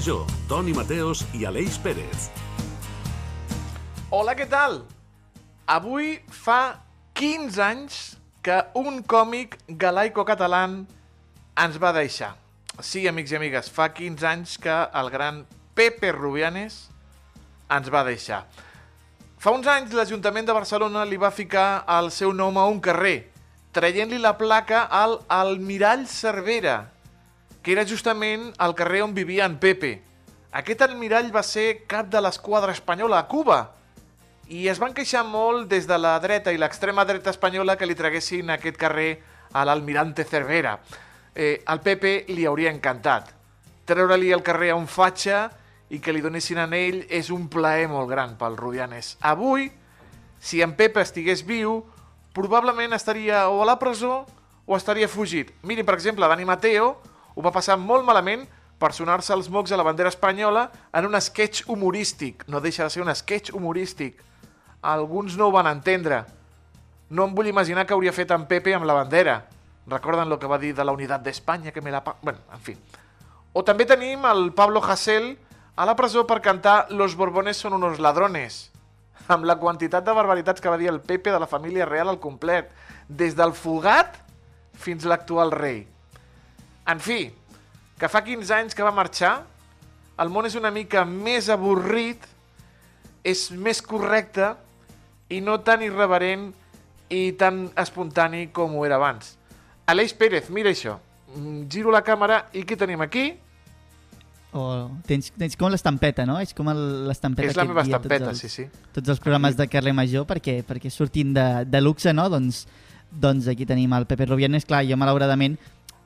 Major, Toni Mateos i Aleix Pérez. Hola, què tal? Avui fa 15 anys que un còmic galaico-català ens va deixar. Sí, amics i amigues, fa 15 anys que el gran Pepe Rubianes ens va deixar. Fa uns anys l'Ajuntament de Barcelona li va ficar el seu nom a un carrer, traient-li la placa al Almirall Cervera, que era justament el carrer on vivia en Pepe. Aquest almirall va ser cap de l'esquadra espanyola a Cuba i es van queixar molt des de la dreta i l'extrema dreta espanyola que li traguessin aquest carrer a l'almirante Cervera. Eh, al Pepe li hauria encantat. Treure-li el carrer a un fatxa i que li donessin a ell és un plaer molt gran pel Rubianes. Avui, si en Pepe estigués viu, probablement estaria o a la presó o estaria fugit. Mirin, per exemple, Dani Mateo ho va passar molt malament per sonar-se els mocs a la bandera espanyola en un sketch humorístic. No deixa de ser un sketch humorístic. Alguns no ho van entendre. No em vull imaginar que hauria fet en Pepe amb la bandera. Recorden el que va dir de la unitat d'Espanya, que me la... Bueno, en fi. O també tenim el Pablo Hasél a la presó per cantar Los Borbones son unos ladrones amb la quantitat de barbaritats que va dir el Pepe de la família real al complet, des del fugat fins l'actual rei. En fi, que fa 15 anys que va marxar, el món és una mica més avorrit, és més correcte i no tan irreverent i tan espontani com ho era abans. Aleix Pérez, mira això. Mm, Giro la càmera i què tenim aquí? O tens, tens com l'estampeta, no? És com l'estampeta És la meva guia estampeta, tots sí, els, sí. tots els programes de carrer Major perquè, perquè sortin de, de luxe, no? Doncs, doncs aquí tenim el Pepe Rubianes. Clar, jo malauradament,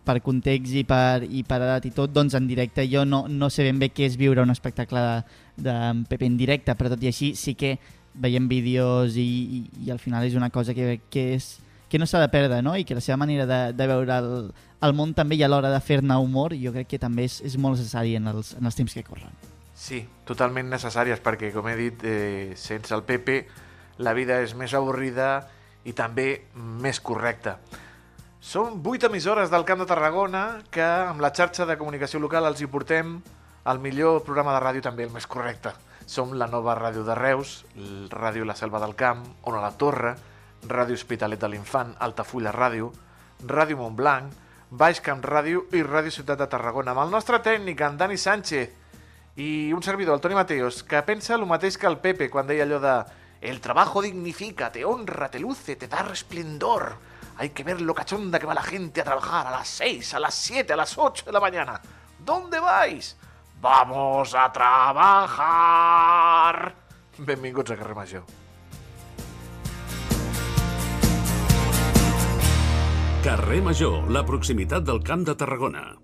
per context i per, i per edat i tot, doncs en directe jo no, no sé ben bé què és viure un espectacle de, de Pepe en directe, però tot i així sí que veiem vídeos i, i, i al final és una cosa que, que, és, que no s'ha de perdre, no? I que la seva manera de, de veure el, el món també i a l'hora de fer-ne humor jo crec que també és, és molt necessari en els, en els temps que corren. Sí, totalment necessàries, perquè, com he dit, eh, sense el Pepe la vida és més avorrida i també més correcta. Som vuit emissores del Camp de Tarragona que amb la xarxa de comunicació local els hi portem el millor programa de ràdio també el més correcte. Som la nova ràdio de Reus, Ràdio La Selva del Camp, Ona la Torre, Ràdio Hospitalet de l'Infant, Altafulla Ràdio, Ràdio Montblanc, Baix Camp Ràdio i Ràdio Ciutat de Tarragona. Amb el nostre tècnic, en Dani Sánchez, i un servidor, el Toni Mateos, que pensa el mateix que el Pepe quan deia allò de El trabajo dignifica, te honra, te luce, te da resplendor. Hay que ver lo cachonda que va la gente a trabajar a las 6, a las 7, a las 8 de la mañana. ¿Dónde vais? Vamos a trabajar. Benvinguts a Carrer Major. Carrer Major, la proximitat del Camp de Tarragona.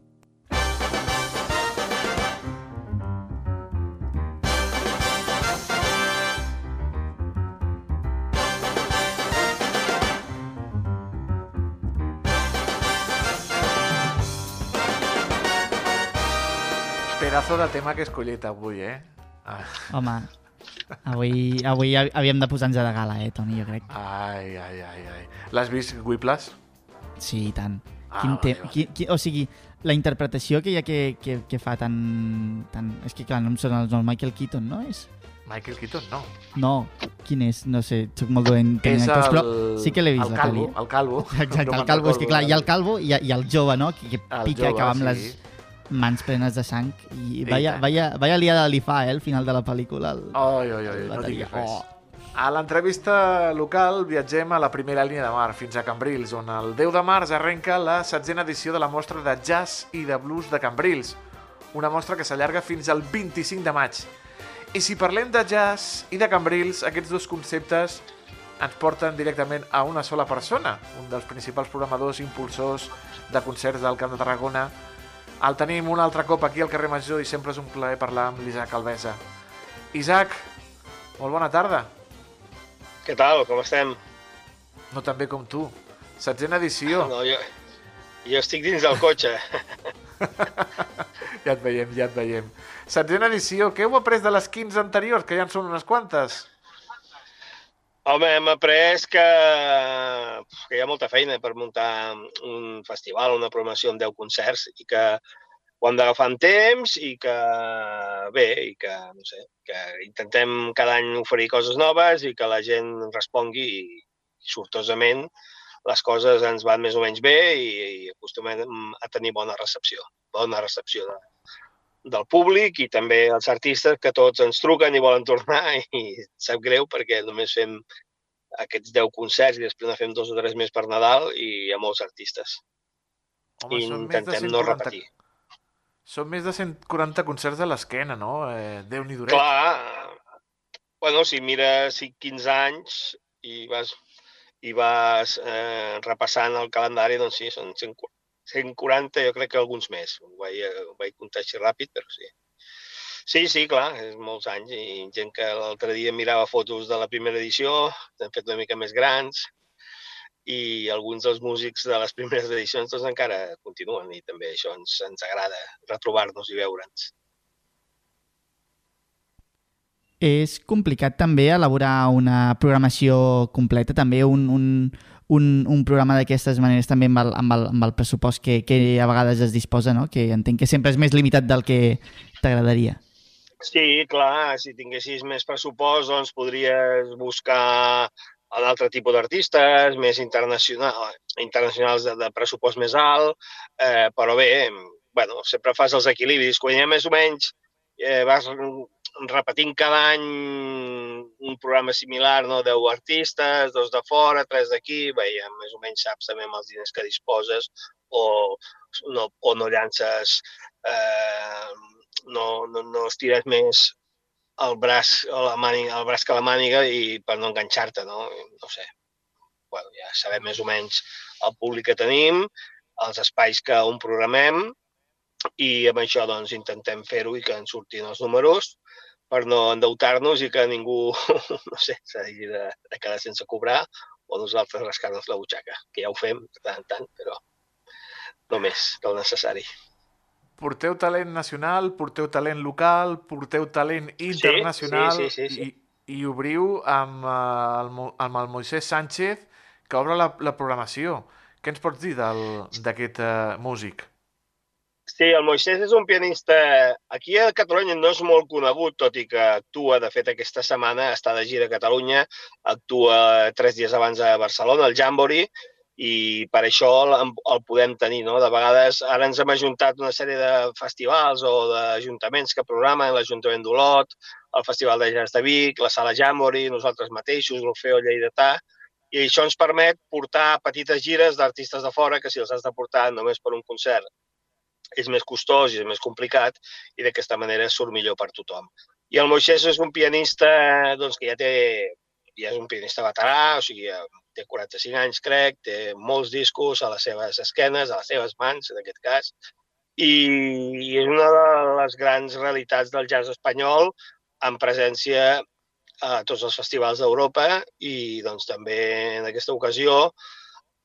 Pedazo de tema que he escollit avui, eh? Ah, Home, avui, avui havíem de posar-nos de gala, eh, Toni, jo crec. Ai, ai, ai, ai. L'has vist, Whiplash? Sí, i tant. Ah, Quin vale, vale. Qui, qui, o sigui, la interpretació que hi ha que, que, que fa tan, tan... És que clar, no em sona el nom, Michael Keaton, no? És... Michael Keaton, no. No, quin és? No sé, soc molt dolent. tenint actors, el... però sí que l'he vist, el calvo, el calvo. Exacte, No el calvo, és que clar, hi ha el calvo i, ha el jove, no? Que, que El pica, jove, que va amb sí. les mans plenes de sang. I vaya, vaya, vaya liada li fa, eh, al final de la pel·lícula. El... Ai, ai, el no diguis res. Oh. A l'entrevista local viatgem a la primera línia de mar, fins a Cambrils, on el 10 de març arrenca la setzena edició de la mostra de jazz i de blues de Cambrils, una mostra que s'allarga fins al 25 de maig. I si parlem de jazz i de Cambrils, aquests dos conceptes ens porten directament a una sola persona, un dels principals programadors i impulsors de concerts del Camp de Tarragona. El tenim un altre cop aquí al carrer Major i sempre és un plaer parlar amb l'Isaac Alvesa. Isaac, molt bona tarda. Què tal? Com estem? No tan bé com tu. Setzena edició. No, jo, jo estic dins del cotxe. Ja et veiem, ja et veiem. Setzena edició. Què heu après de les 15 anteriors, que ja en són unes quantes? Home, hem après que, que hi ha molta feina per muntar un festival, una programació amb 10 concerts i que ho hem d'agafar amb temps i que, bé, i que, no sé, que intentem cada any oferir coses noves i que la gent respongui i, sortosament les coses ens van més o menys bé i, i acostumem a tenir bona recepció, bona recepció de, del públic i també els artistes que tots ens truquen i volen tornar i sap greu perquè només fem aquests 10 concerts i després ne fem dos o tres més per Nadal i hi ha molts artistes. Home, I intentem 140 no repetir. Són més de 140 concerts a l'esquena, no? Eh, Déu-n'hi duret. Clar, bueno, si mires 15 anys i vas, i vas eh, repassant el calendari, doncs sí, són 140, jo crec que alguns més. Ho vaig, ho vaig comptar així ràpid, però sí. Sí, sí, clar, és molts anys i gent que l'altre dia mirava fotos de la primera edició, s'han fet una mica més grans, i alguns dels músics de les primeres edicions doncs, encara continuen i també això ens, ens agrada retrobar-nos i veure'ns. És complicat també elaborar una programació completa, també un, un, un, un programa d'aquestes maneres també amb el, amb el, amb el pressupost que, que a vegades es disposa, no? que entenc que sempre és més limitat del que t'agradaria. Sí, clar, si tinguessis més pressupost, doncs podries buscar un altre tipus d'artistes, més internacional, internacionals de, de pressupost més alt, eh, però bé, bueno, sempre fas els equilibris. Quan ja més o menys eh, vas repetint cada any un programa similar, no? 10 artistes, dos de fora, tres d'aquí, bé, ja més o menys saps també amb els diners que disposes o no, o no llances, eh, no, no, no estires més el braç, la màniga, el braç que la màniga i per no enganxar-te, no? No sé. Bueno, ja sabem més o menys el públic que tenim, els espais que on programem i amb això doncs intentem fer-ho i que ens surtin els números per no endeutar-nos i que ningú, no sé, s'hagi de, de quedar sense cobrar o nosaltres rascar-nos la butxaca, que ja ho fem de tant en tant, però no més del necessari porteu talent nacional, porteu talent local, porteu talent internacional sí, sí, sí, sí, sí. I, i obriu amb, uh, el, amb el Moisés Sánchez, que obre la, la programació. Què ens pots dir d'aquest uh, músic? Sí, el Moisés és un pianista... Aquí a Catalunya no és molt conegut, tot i que actua, de fet, aquesta setmana està de gira a Catalunya, actua tres dies abans a Barcelona, al Jamboree, i per això el, el podem tenir. No? De vegades ara ens hem ajuntat una sèrie de festivals o d'ajuntaments que programen, l'Ajuntament d'Olot, el Festival de Jazz de Vic, la Sala Jamboree, nosaltres mateixos, l'Orfeo Lleidatà, i això ens permet portar petites gires d'artistes de fora que si els has de portar només per un concert és més costós i és més complicat i d'aquesta manera surt millor per tothom. I el Moixés és un pianista doncs, que ja té, ja és un pianista veterà, o sigui, té 45 anys, crec, té molts discos a les seves esquenes, a les seves mans, en aquest cas, i, és una de les grans realitats del jazz espanyol amb presència a tots els festivals d'Europa i doncs també en aquesta ocasió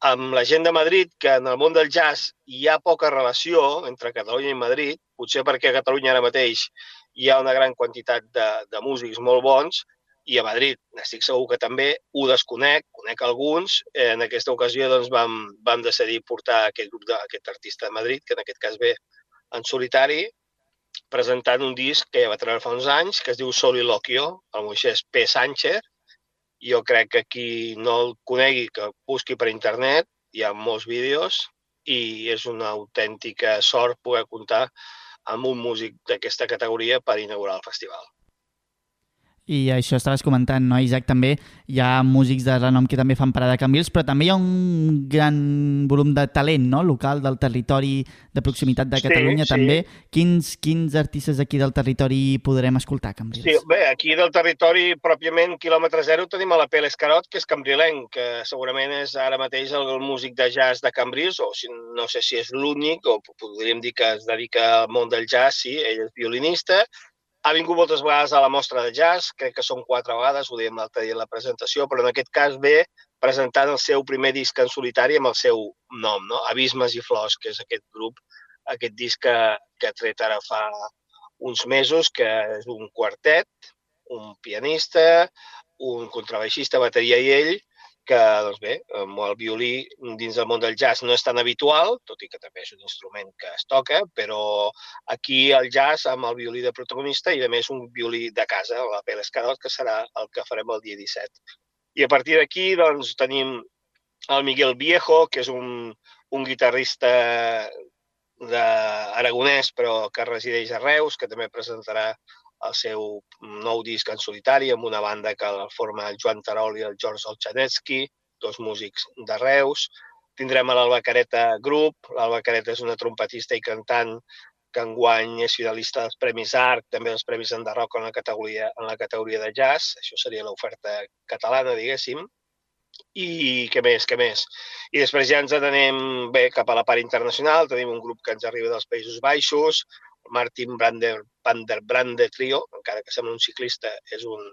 amb la gent de Madrid, que en el món del jazz hi ha poca relació entre Catalunya i Madrid, potser perquè a Catalunya ara mateix hi ha una gran quantitat de, de músics molt bons, i a Madrid n'estic segur que també ho desconec, conec alguns. En aquesta ocasió doncs, vam, vam decidir portar aquest grup de, aquest artista de Madrid, que en aquest cas ve en solitari, presentant un disc que ja va treure fa uns anys, que es diu Soliloquio, el Moisés P. Sánchez. Jo crec que qui no el conegui, que busqui per internet, hi ha molts vídeos i és una autèntica sort poder comptar amb un músic d'aquesta categoria per inaugurar el festival. I això estaves comentant, no, Isaac? També hi ha músics de renom que també fan parada a Cambrils, però també hi ha un gran volum de talent no? local del territori de proximitat de Catalunya sí, també. Sí. Quins, quins artistes aquí del territori podrem escoltar a Cambrils? Sí, bé, aquí del territori, pròpiament, quilòmetre zero, tenim a la Pele Escarot, que és cambrilenc, que segurament és ara mateix el, el músic de jazz de Cambrils, o si, no sé si és l'únic, o podríem dir que es dedica al món del jazz, sí, ell és violinista, ha vingut moltes vegades a la mostra de jazz, crec que són quatre vegades, ho dèiem l'altre dia en la presentació, però en aquest cas ve presentant el seu primer disc en solitari amb el seu nom, no? Abismes i Flors, que és aquest grup, aquest disc que, que ha tret ara fa uns mesos, que és un quartet, un pianista, un contrabaixista, bateria i ell, que, doncs bé, el violí dins del món del jazz no és tan habitual, tot i que també és un instrument que es toca, però aquí el jazz amb el violí de protagonista i, a més, un violí de casa, la Pérez Carot, que serà el que farem el dia 17. I a partir d'aquí, doncs, tenim el Miguel Viejo, que és un, un guitarrista d'Aragonès, però que resideix a Reus, que també presentarà el seu nou disc en solitari amb una banda que el forma el Joan Tarol i el George Olchanetsky, dos músics de Reus. Tindrem l'Alba Careta Group. L'Alba Careta és una trompetista i cantant que enguany és finalista dels Premis Art, també dels Premis Enderroc en la categoria, en la categoria de jazz. Això seria l'oferta catalana, diguéssim. I què més, què més? I després ja ens anem bé cap a la part internacional. Tenim un grup que ens arriba dels Països Baixos, Martin Brander, Van der Brande Trio, encara que sembla un ciclista, és un,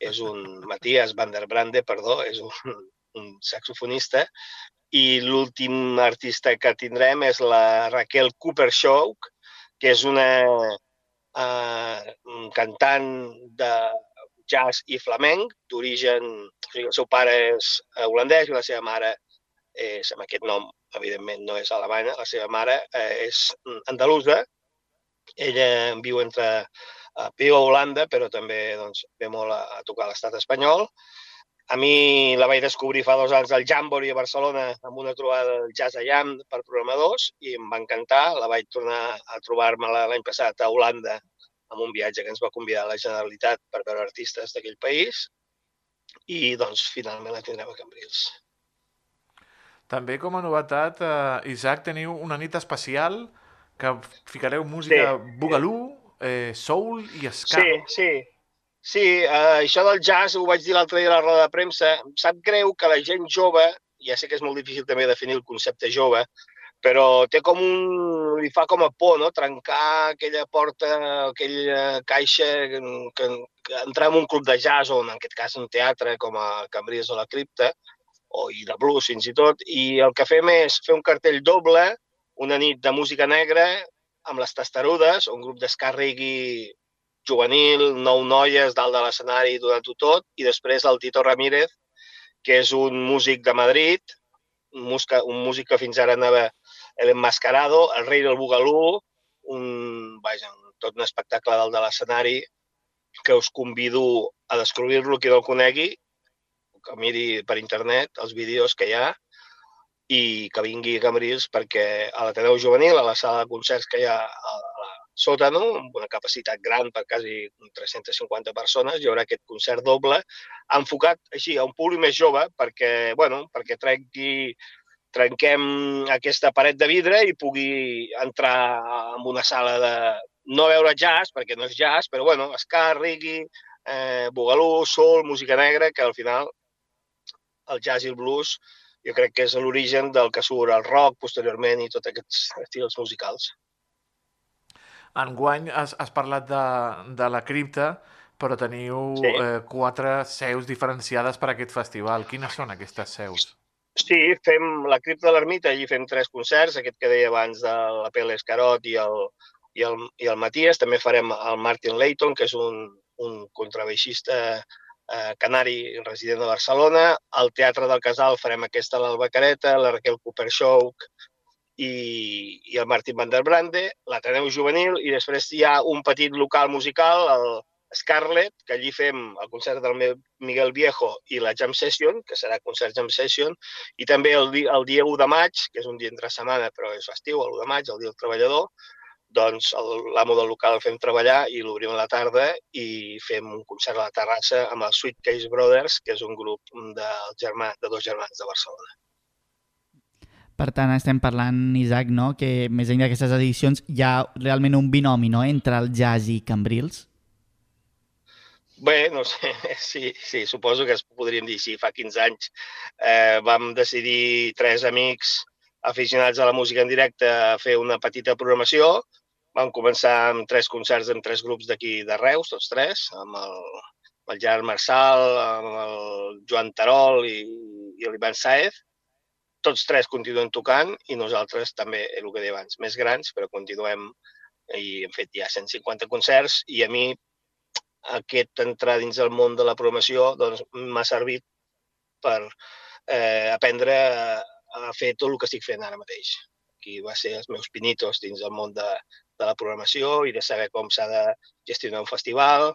és un Matías Van der Brande, perdó, és un, un saxofonista, i l'últim artista que tindrem és la Raquel Cooper Show, que és una uh, cantant de jazz i flamenc, d'origen... O sigui, el seu pare és holandès i la seva mare és, amb aquest nom, evidentment, no és alemanya, la seva mare eh, és andalusa ella viu entre uh, viu a Holanda, però també doncs, ve molt a, a tocar l'estat espanyol. A mi la vaig descobrir fa dos anys al Jamboree a Barcelona amb una trobada del Jazz a Jam per programadors i em va encantar. La vaig tornar a trobar-me l'any passat a Holanda amb un viatge que ens va convidar a la Generalitat per veure artistes d'aquell país i doncs finalment la tindrem a Cambrils. També com a novetat, eh, Isaac, teniu una nit especial que ficareu música sí. bugalú, eh, soul i ska. Sí, sí. Sí, uh, això del jazz ho vaig dir l'altre dia a la roda de premsa. Em sap greu que la gent jove, ja sé que és molt difícil també definir el concepte jove, però té com un... li fa com a por, no?, trencar aquella porta, aquella caixa, que, que, que entrar en un club de jazz o en aquest cas un teatre com a Cambrils o la Cripta, o i de blues fins i tot, i el que fem és fer un cartell doble una nit de música negra amb les Testarudes, un grup d'escàrregui juvenil, nou noies dalt de l'escenari donant-ho tot, i després el Tito Ramírez, que és un músic de Madrid, un, músic, un músic que fins ara anava el Enmascarado, el rei del Bugalú, un, vaja, tot un espectacle dalt de l'escenari que us convido a descobrir-lo qui no el conegui, que miri per internet els vídeos que hi ha i que vingui a Cambrils perquè a l'Ateneu Juvenil, a la sala de concerts que hi ha a la sòtano, amb una capacitat gran per quasi 350 persones, hi haurà aquest concert doble, enfocat així a un públic més jove perquè, bueno, perquè trenqui, trenquem aquesta paret de vidre i pugui entrar en una sala de... no veure jazz, perquè no és jazz, però bueno, ska, reggae, eh, bugalú, soul, música negra, que al final el jazz i el blues jo crec que és l'origen del que surt el rock posteriorment i tots aquests estils musicals. Enguany has, has parlat de, de la cripta, però teniu sí. eh, quatre seus diferenciades per a aquest festival. Quines són aquestes seus? Sí, fem la cripta de l'ermita, allí fem tres concerts, aquest que deia abans de la Pele Escarot i el, i el, i el Matías. També farem el Martin Layton, que és un, un contrabaixista eh, canari resident de Barcelona. Al Teatre del Casal farem aquesta l'Alba Careta, la Raquel Cooper Show i, i el Martin Van der Brande, l'Ateneu Juvenil, i després hi ha un petit local musical, el Scarlet, que allí fem el concert del Miguel Viejo i la Jam Session, que serà concert Jam Session, i també el, el dia 1 de maig, que és un dia entre setmana, però és festiu, el 1 de maig, el dia del treballador, doncs l'amo del local el fem treballar i l'obrim a la tarda i fem un concert a la terrassa amb el Sweet Case Brothers, que és un grup de, germà, de dos germans de Barcelona. Per tant, estem parlant, Isaac, no? que més enllà d'aquestes edicions hi ha realment un binomi no? entre el jazz i Cambrils? Bé, no sé, sí, sí, suposo que es podríem dir així. Fa 15 anys eh, vam decidir tres amics aficionats a la música en directe a fer una petita programació Vam començar amb tres concerts amb tres grups d'aquí de Reus, tots tres, amb el, amb el Gerard Marçal, amb el Joan Tarol i, i l'Ivan Saez. Tots tres continuen tocant i nosaltres també, el que deia abans, més grans, però continuem i hem fet ja 150 concerts i a mi aquest entrar dins del món de la programació doncs, m'ha servit per eh, aprendre a, a fer tot el que estic fent ara mateix. Aquí va ser els meus pinitos dins del món de, de la programació i de saber com s'ha de gestionar un festival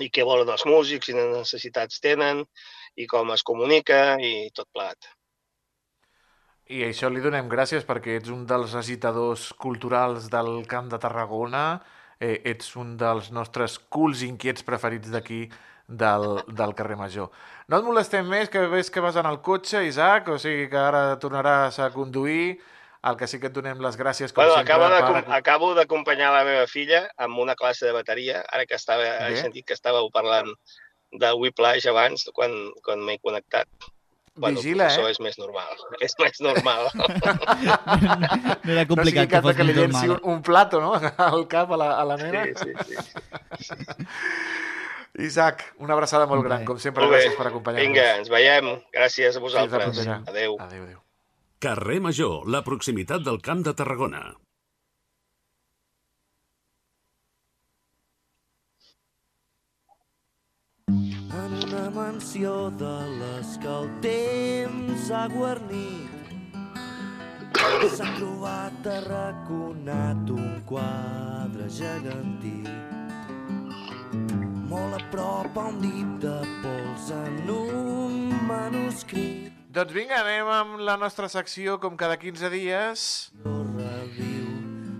i què volen els músics, quines necessitats tenen i com es comunica i tot plegat. I això li donem gràcies perquè ets un dels agitadors culturals del Camp de Tarragona, eh, ets un dels nostres culs inquiets preferits d'aquí del, del carrer Major. No et molestem més, que ves que vas en el cotxe, Isaac, o sigui que ara tornaràs a conduir, el que sí que et donem les gràcies, com Bueno, sempre. acabo de, per- acabo d'acompanyar la meva filla amb una classe de bateria, ara que estava, he sentit que estàveu parlant de Whiplash abans, quan, quan m'he connectat. Bueno, Vigila, això eh? és més normal. És més normal. No era No complicat que cas de fos que li llenci un, normal. un plato, no?, al cap a la, a la nena. Sí, sí, sí. Isaac, una abraçada molt gran, Bé. com sempre, Molt bé. gràcies per acompanyar-nos. Vinga, ens veiem. Gràcies a vosaltres. Adéu. Adéu, adéu. Carrer Major, la proximitat del Camp de Tarragona. en una mansió de les que el temps ha guarnit. S'ha trobat arraconat un quadre gegantí. Molt a prop a un dit de pols en un manuscrit. Doncs vinga, anem amb la nostra secció, com cada 15 dies, No reviu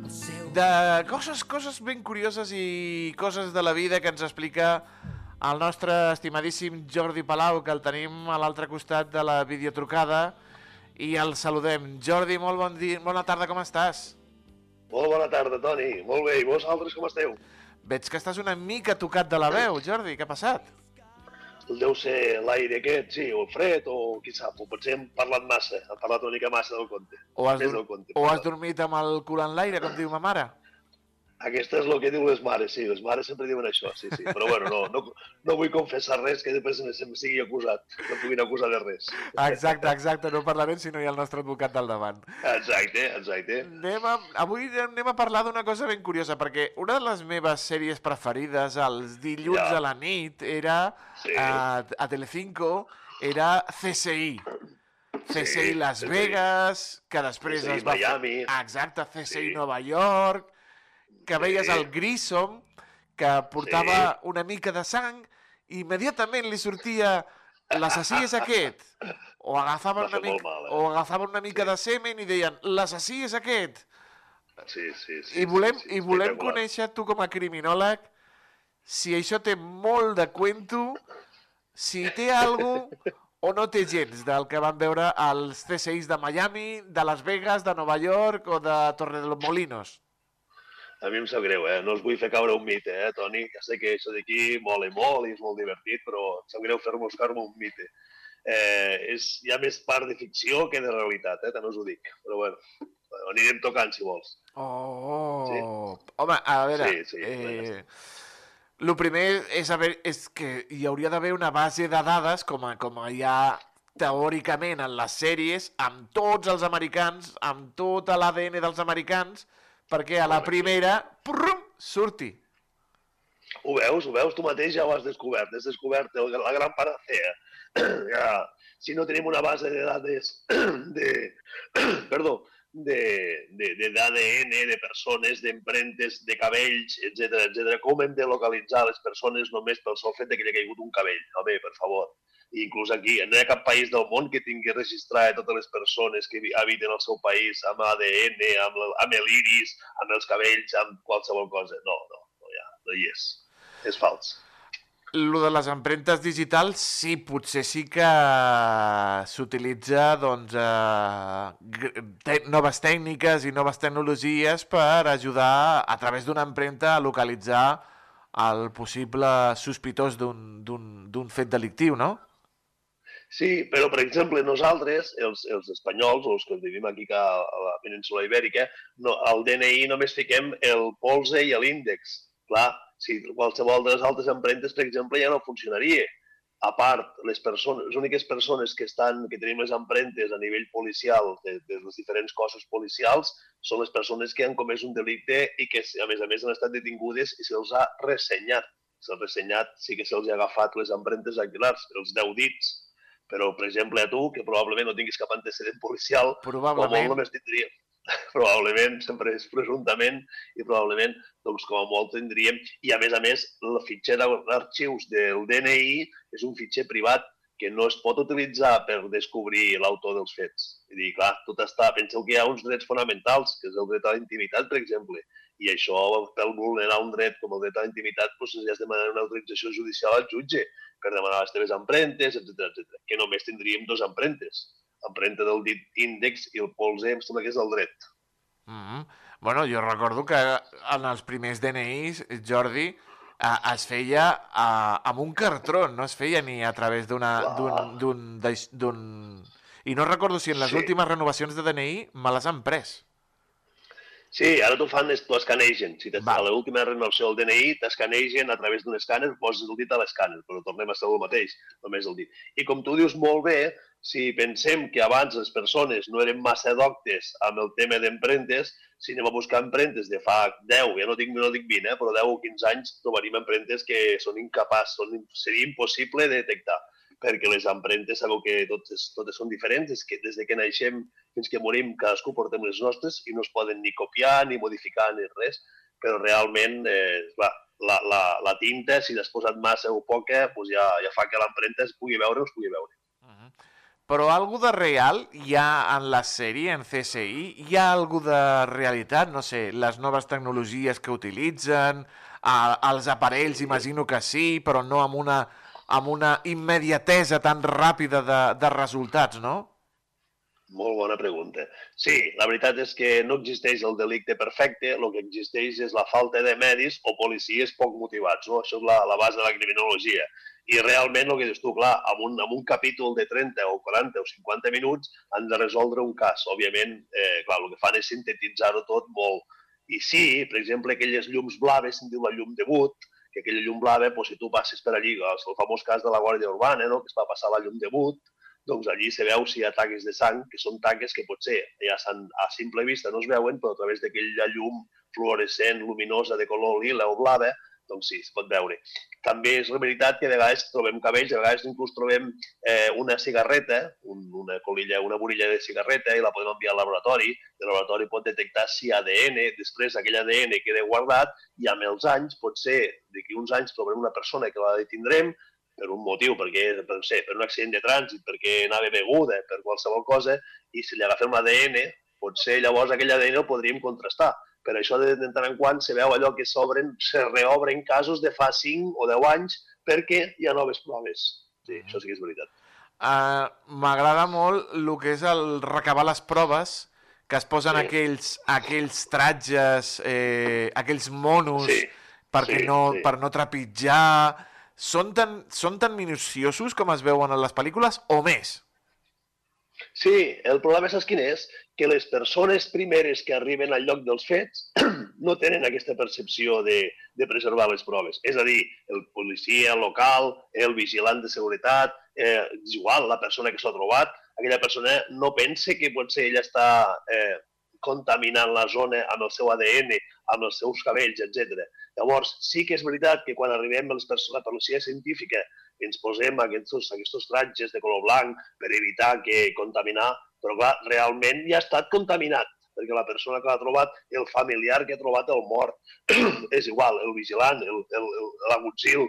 el seu de coses, coses ben curioses i coses de la vida que ens explica el nostre estimadíssim Jordi Palau, que el tenim a l'altre costat de la videotrucada, i el saludem. Jordi, molt bon dia, bona tarda, com estàs? Molt bona tarda, Toni. Molt bé, i vosaltres com esteu? Veig que estàs una mica tocat de la veu, Jordi, què ha passat? Deu ser l'aire aquest, sí, o el fred, o qui sap, o potser hem parlat massa, hem parlat una mica massa del conte. O has, del conte. o has dormit amb el cul en l'aire, com diu ma mare? Aquesta és el que diu les mares, sí, les mares sempre diuen això, sí, sí. Però bueno, no, no, no vull confessar res que després em sigui acusat, no puguin acusar de res. Exacte, exacte, no parlarem si no hi ha el nostre advocat del davant. Exacte, exacte. Anem a, avui anem a parlar d'una cosa ben curiosa, perquè una de les meves sèries preferides els dilluns Ja. a la nit era Sí. a, a Telecinco, era CSI. CSI Sí, Las CSI. Vegas, que després CSI es va Miami. fer... Exacte, CSI Sí. Nova York, que Sí. veies el Grissom, que portava una mica de sang, i immediatament li sortia l'assassí és aquest. O agafaven, una mica, mal, eh? o agafaven una mica de semen i deien l'assassí és aquest. Sí, sí, sí. I volem, sí, sí, i volem conèixer, tu com a criminòleg, si això té molt de cuento, si té algo o no té gens del que van veure als C6 de Miami, de Las Vegas, de Nova York o de Torremolinos. A mi em sap greu, eh? No us vull fer caure un mite, eh, Toni? Ja sé que això d'aquí mola molt i és molt divertit, però em sap greu fer-vos caure un mite. Eh, és, hi ha més part de ficció que de realitat, eh? També us ho dic. Però bueno, ho anirem tocant, si vols. Oh! Sí. Home, a veure, Sí, sí, eh, el primer és, haver, és que hi hauria d'haver una base de dades, com, a, com hi ha teòricament en les sèries, amb tots els americans, amb tot l'ADN dels americans, perquè a la primera, prum, surti. Ho veus? Ho veus? Tu mateix ja ho has descobert. Has descobert el, la gran panacea. ja, si no tenim una base de dades de, perdó, de, de, de de persones, d'empremtes, de cabells, etc etc. Com hem de localitzar les persones només pel sol fet de que li ha caigut un cabell? Home, per favor. Inclús aquí, no hi ha cap país del món que tingui registrat totes les persones que habiten al seu país amb ADN, amb, el- amb l'iris, amb els cabells, amb qualsevol cosa. No, no, no hi ha, no hi és. És fals. Lo de les empremtes digitals, sí, potser sí que s'utilitza doncs, eh, noves tècniques i noves tecnologies per ajudar a través d'una empremta a localitzar el possible sospitós d'un fet delictiu, no? Sí, però, per exemple, nosaltres, els, els espanyols, o els que vivim aquí a a la península ibèrica, no, al DNI només fiquem el polze i l'índex. Clar, si qualsevol de les altres empremtes, per exemple, ja no funcionaria. A part, les, persones, les úniques persones que, estan, que tenim les empremtes a nivell policial de, de les diferents cossos policials són les persones que han comès un delicte i que, a més a més, han estat detingudes i se'ls ha ressenyat. Se'ls ha ressenyat, sí que se'ls ha agafat les empremtes dactilars, els 10 dits, Però, per exemple, a tu, que probablement no tinguis cap antecedent policial, com a molt Probablement. només tindríem, probablement, sempre és presumptament, i probablement, doncs, com a molt tindríem, i a més a més, el fitxer d'arxius del DNI és un fitxer privat que no es pot utilitzar per descobrir l'autor dels fets. És dir, clar, tot està... Penseu que hi ha uns drets fonamentals, que és el dret a la intimitat, per exemple, i això, per vulnerar un dret com el dret a la intimitat, doncs has de demanar una autorització judicial al jutge per demanar les teves empremtes, etc etc. que només tindríem dos empremtes. Empremta del dit índex i el polze, em sembla que és el dret. Mm -hmm. Bueno, jo recordo que en els primers DNIs, Jordi, eh, es feia eh, amb un cartró, no es feia ni a través d'un- I no recordo si en les Sí. últimes renovacions de DNI me les han pres. Sí, ara t'ho fan, t'ho escanegen. Si a l'última renovació del DNI t'escanegen a través d'un escàner, poses el dit a l'escàner, però tornem a ser el mateix, només el dit. I com tu dius molt bé, si pensem que abans les persones no eren massa doctes amb el tema d'empremtes, si anem a buscar empremtes de fa 10, ja no dic, no dic 20, eh, però 10 o 15 anys, trobaríem empremtes que són incapaç, són, seria impossible de detectar perquè les empremtes sabeu que totes, totes són diferents, és que des de que naixem fins que morim cadascú portem les nostres i no es poden ni copiar, ni modificar, ni res, però realment, eh, clar, la, la, la tinta, si l'has posat massa o poca, doncs ja, ja fa que l'empremta es pugui veure o es pugui veure. Mhm. Però algo de real hi ha en la sèrie, en CSI? Hi ha algo de realitat? No sé, les noves tecnologies que utilitzen, a, els aparells, imagino que sí, però no amb una, amb una immediatesa tan ràpida de, de resultats, no? Molt bona pregunta. Sí, la veritat és que no existeix el delicte perfecte, el que existeix és la falta de medis o policies poc motivats. No? Això és la, la base de la criminologia. I realment, el que dius tu, clar, amb un, amb un capítol de 30 o 40 o 50 minuts han de resoldre un cas. Òbviament, eh, clar, el que fan és sintetitzar-ho tot molt. I sí, per exemple, aquelles llums blaves, se'n diu la llum de Wood, que aquella llum blava, doncs, si tu passes per allí, el famós cas de la Guàrdia Urbana, no? que es va passar la llum de Wood, doncs allí se veu si hi ha taques de sang, que són taques que potser ja a simple vista no es veuen, però a través d'aquella llum fluorescent, luminosa, de color lila o blava, doncs sí, es pot veure. També és la veritat que a vegades trobem cabells, a vegades inclús trobem eh, una cigarreta, un, una colilla, una borilla de cigarreta i la podem enviar al laboratori. El laboratori pot detectar si ADN, després aquell ADN queda guardat i amb els anys, pot ser d'aquí uns anys trobem una persona que la detindrem per un motiu, perquè, per, sé, per un accident de trànsit, perquè anava beguda, per qualsevol cosa, i si li agafem l'ADN, potser llavors aquell ADN el podríem contrastar. Per això de, de tant en quant se veu allò que s'obren, se reobren casos de fa 5 o 10 anys perquè hi ha noves proves. Sí, això sí que és veritat. Uh, M'agrada molt el que és el recabar les proves, que es posen Sí. aquells, aquells tratges, eh, aquells monos, Sí, perquè sí, no, sí. per no trepitjar... Són tan, són tan minuciosos com es veuen en les pel·lícules o més? Sí, el problema saps quin és? Que les persones primeres que arriben al lloc dels fets no tenen aquesta percepció de, de preservar les proves. És a dir, el policia local, el vigilant de seguretat, eh, és igual, la persona que s'ha trobat, aquella persona no pensa que potser ella està eh, contaminant la zona amb el seu ADN, amb els seus cabells, etc. Llavors, sí que és veritat que quan arribem persones, la policia científica ens posem aquests, aquests tratges de color blanc per evitar que contaminar, però clar, realment ja ha estat contaminat, perquè la persona que l'ha trobat, el familiar que ha trobat el mort, és igual, el vigilant, el, el, el, l'agutzil,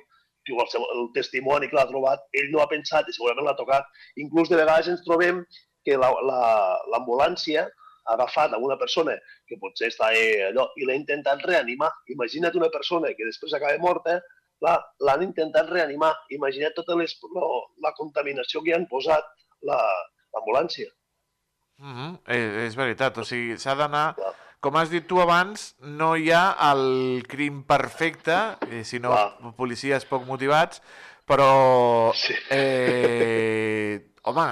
testimoni que l'ha trobat, ell no ha pensat i segurament l'ha tocat. Inclús de vegades ens trobem que la- la- l'ambulància ha agafat a una persona que potser està eh, allò i l'ha intentat reanimar. Imagina't una persona que després acaba morta, la- l'han intentat reanimar. Imagina't tota les, lo, la contaminació que hi han posat la- l'ambulància. Mm -hmm. és, és veritat, o sigui, s'ha d'anar... Clar. Com has dit tu abans, no hi ha el crim perfecte, eh, sinó Clar. policies poc motivats, però, Sí. eh, home,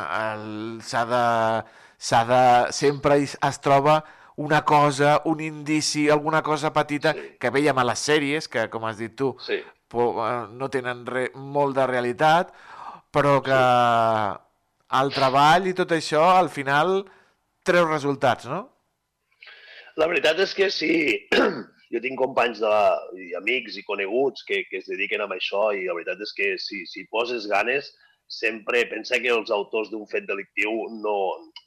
s'ha de, s'ha de... Sempre es troba una cosa, un indici, alguna cosa petita, Sí. que veiem a les sèries, que, com has dit tu, Sí. eh, no tenen re, molt de realitat, però que el treball i tot això, al final, treu resultats, no? La veritat és que sí. Jo tinc companys de la, i amics i coneguts que, que es dediquen a això i la veritat és que si, si poses ganes sempre pensa que els autors d'un fet delictiu no,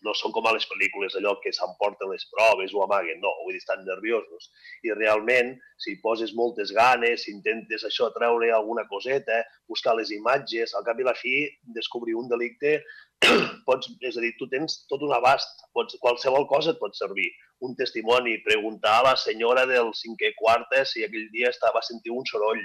no són com a les pel·lícules, allò que s'emporten les proves o amaguen, no, vull dir, estan nerviosos. I realment, si poses moltes ganes, si intentes això, treure alguna coseta, buscar les imatges, al cap i la fi, descobrir un delicte, pots, és a dir, tu tens tot un abast, pots, qualsevol cosa et pot servir. Un testimoni, preguntar a la senyora del cinquè quarta si aquell dia estava sentint un soroll,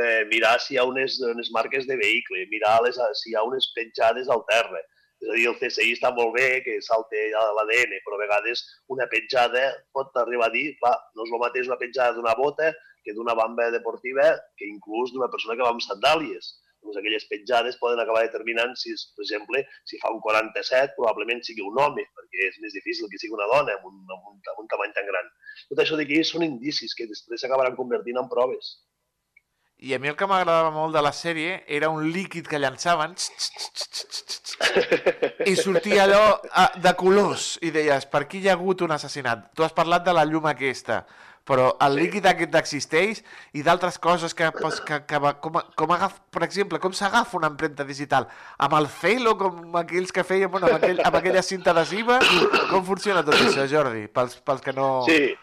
eh, mirar si hi ha unes, unes marques de vehicle, mirar les, si hi ha unes petjades al terra. És a dir, el CSI està molt bé, que salte l'ADN, però a vegades una petjada pot arribar a dir, clar, no és el mateix una petjada d'una bota que d'una bamba deportiva que inclús d'una persona que va amb sandàlies. Doncs aquelles petjades poden acabar determinant si, per exemple, si fa un 47, probablement sigui un home, perquè és més difícil que sigui una dona amb un, amb un, amb un tamany tan gran. Tot això d'aquí són indicis que després s'acabaran convertint en proves. I a mi el que m'agradava molt de la sèrie era un líquid que llançaven i sortia allò ah, de colors i deies, per aquí hi ha hagut un assassinat? Tu has parlat de la llum aquesta, però el líquid aquest existeix i d'altres coses que, que, que com, com agaf, per exemple, com s'agafa una empremta digital? Amb el Celo, com aquells que feien, bueno, amb, aquell, amb aquella cinta adhesiva? Com funciona tot això, Jordi, pels, pels que no... Sí,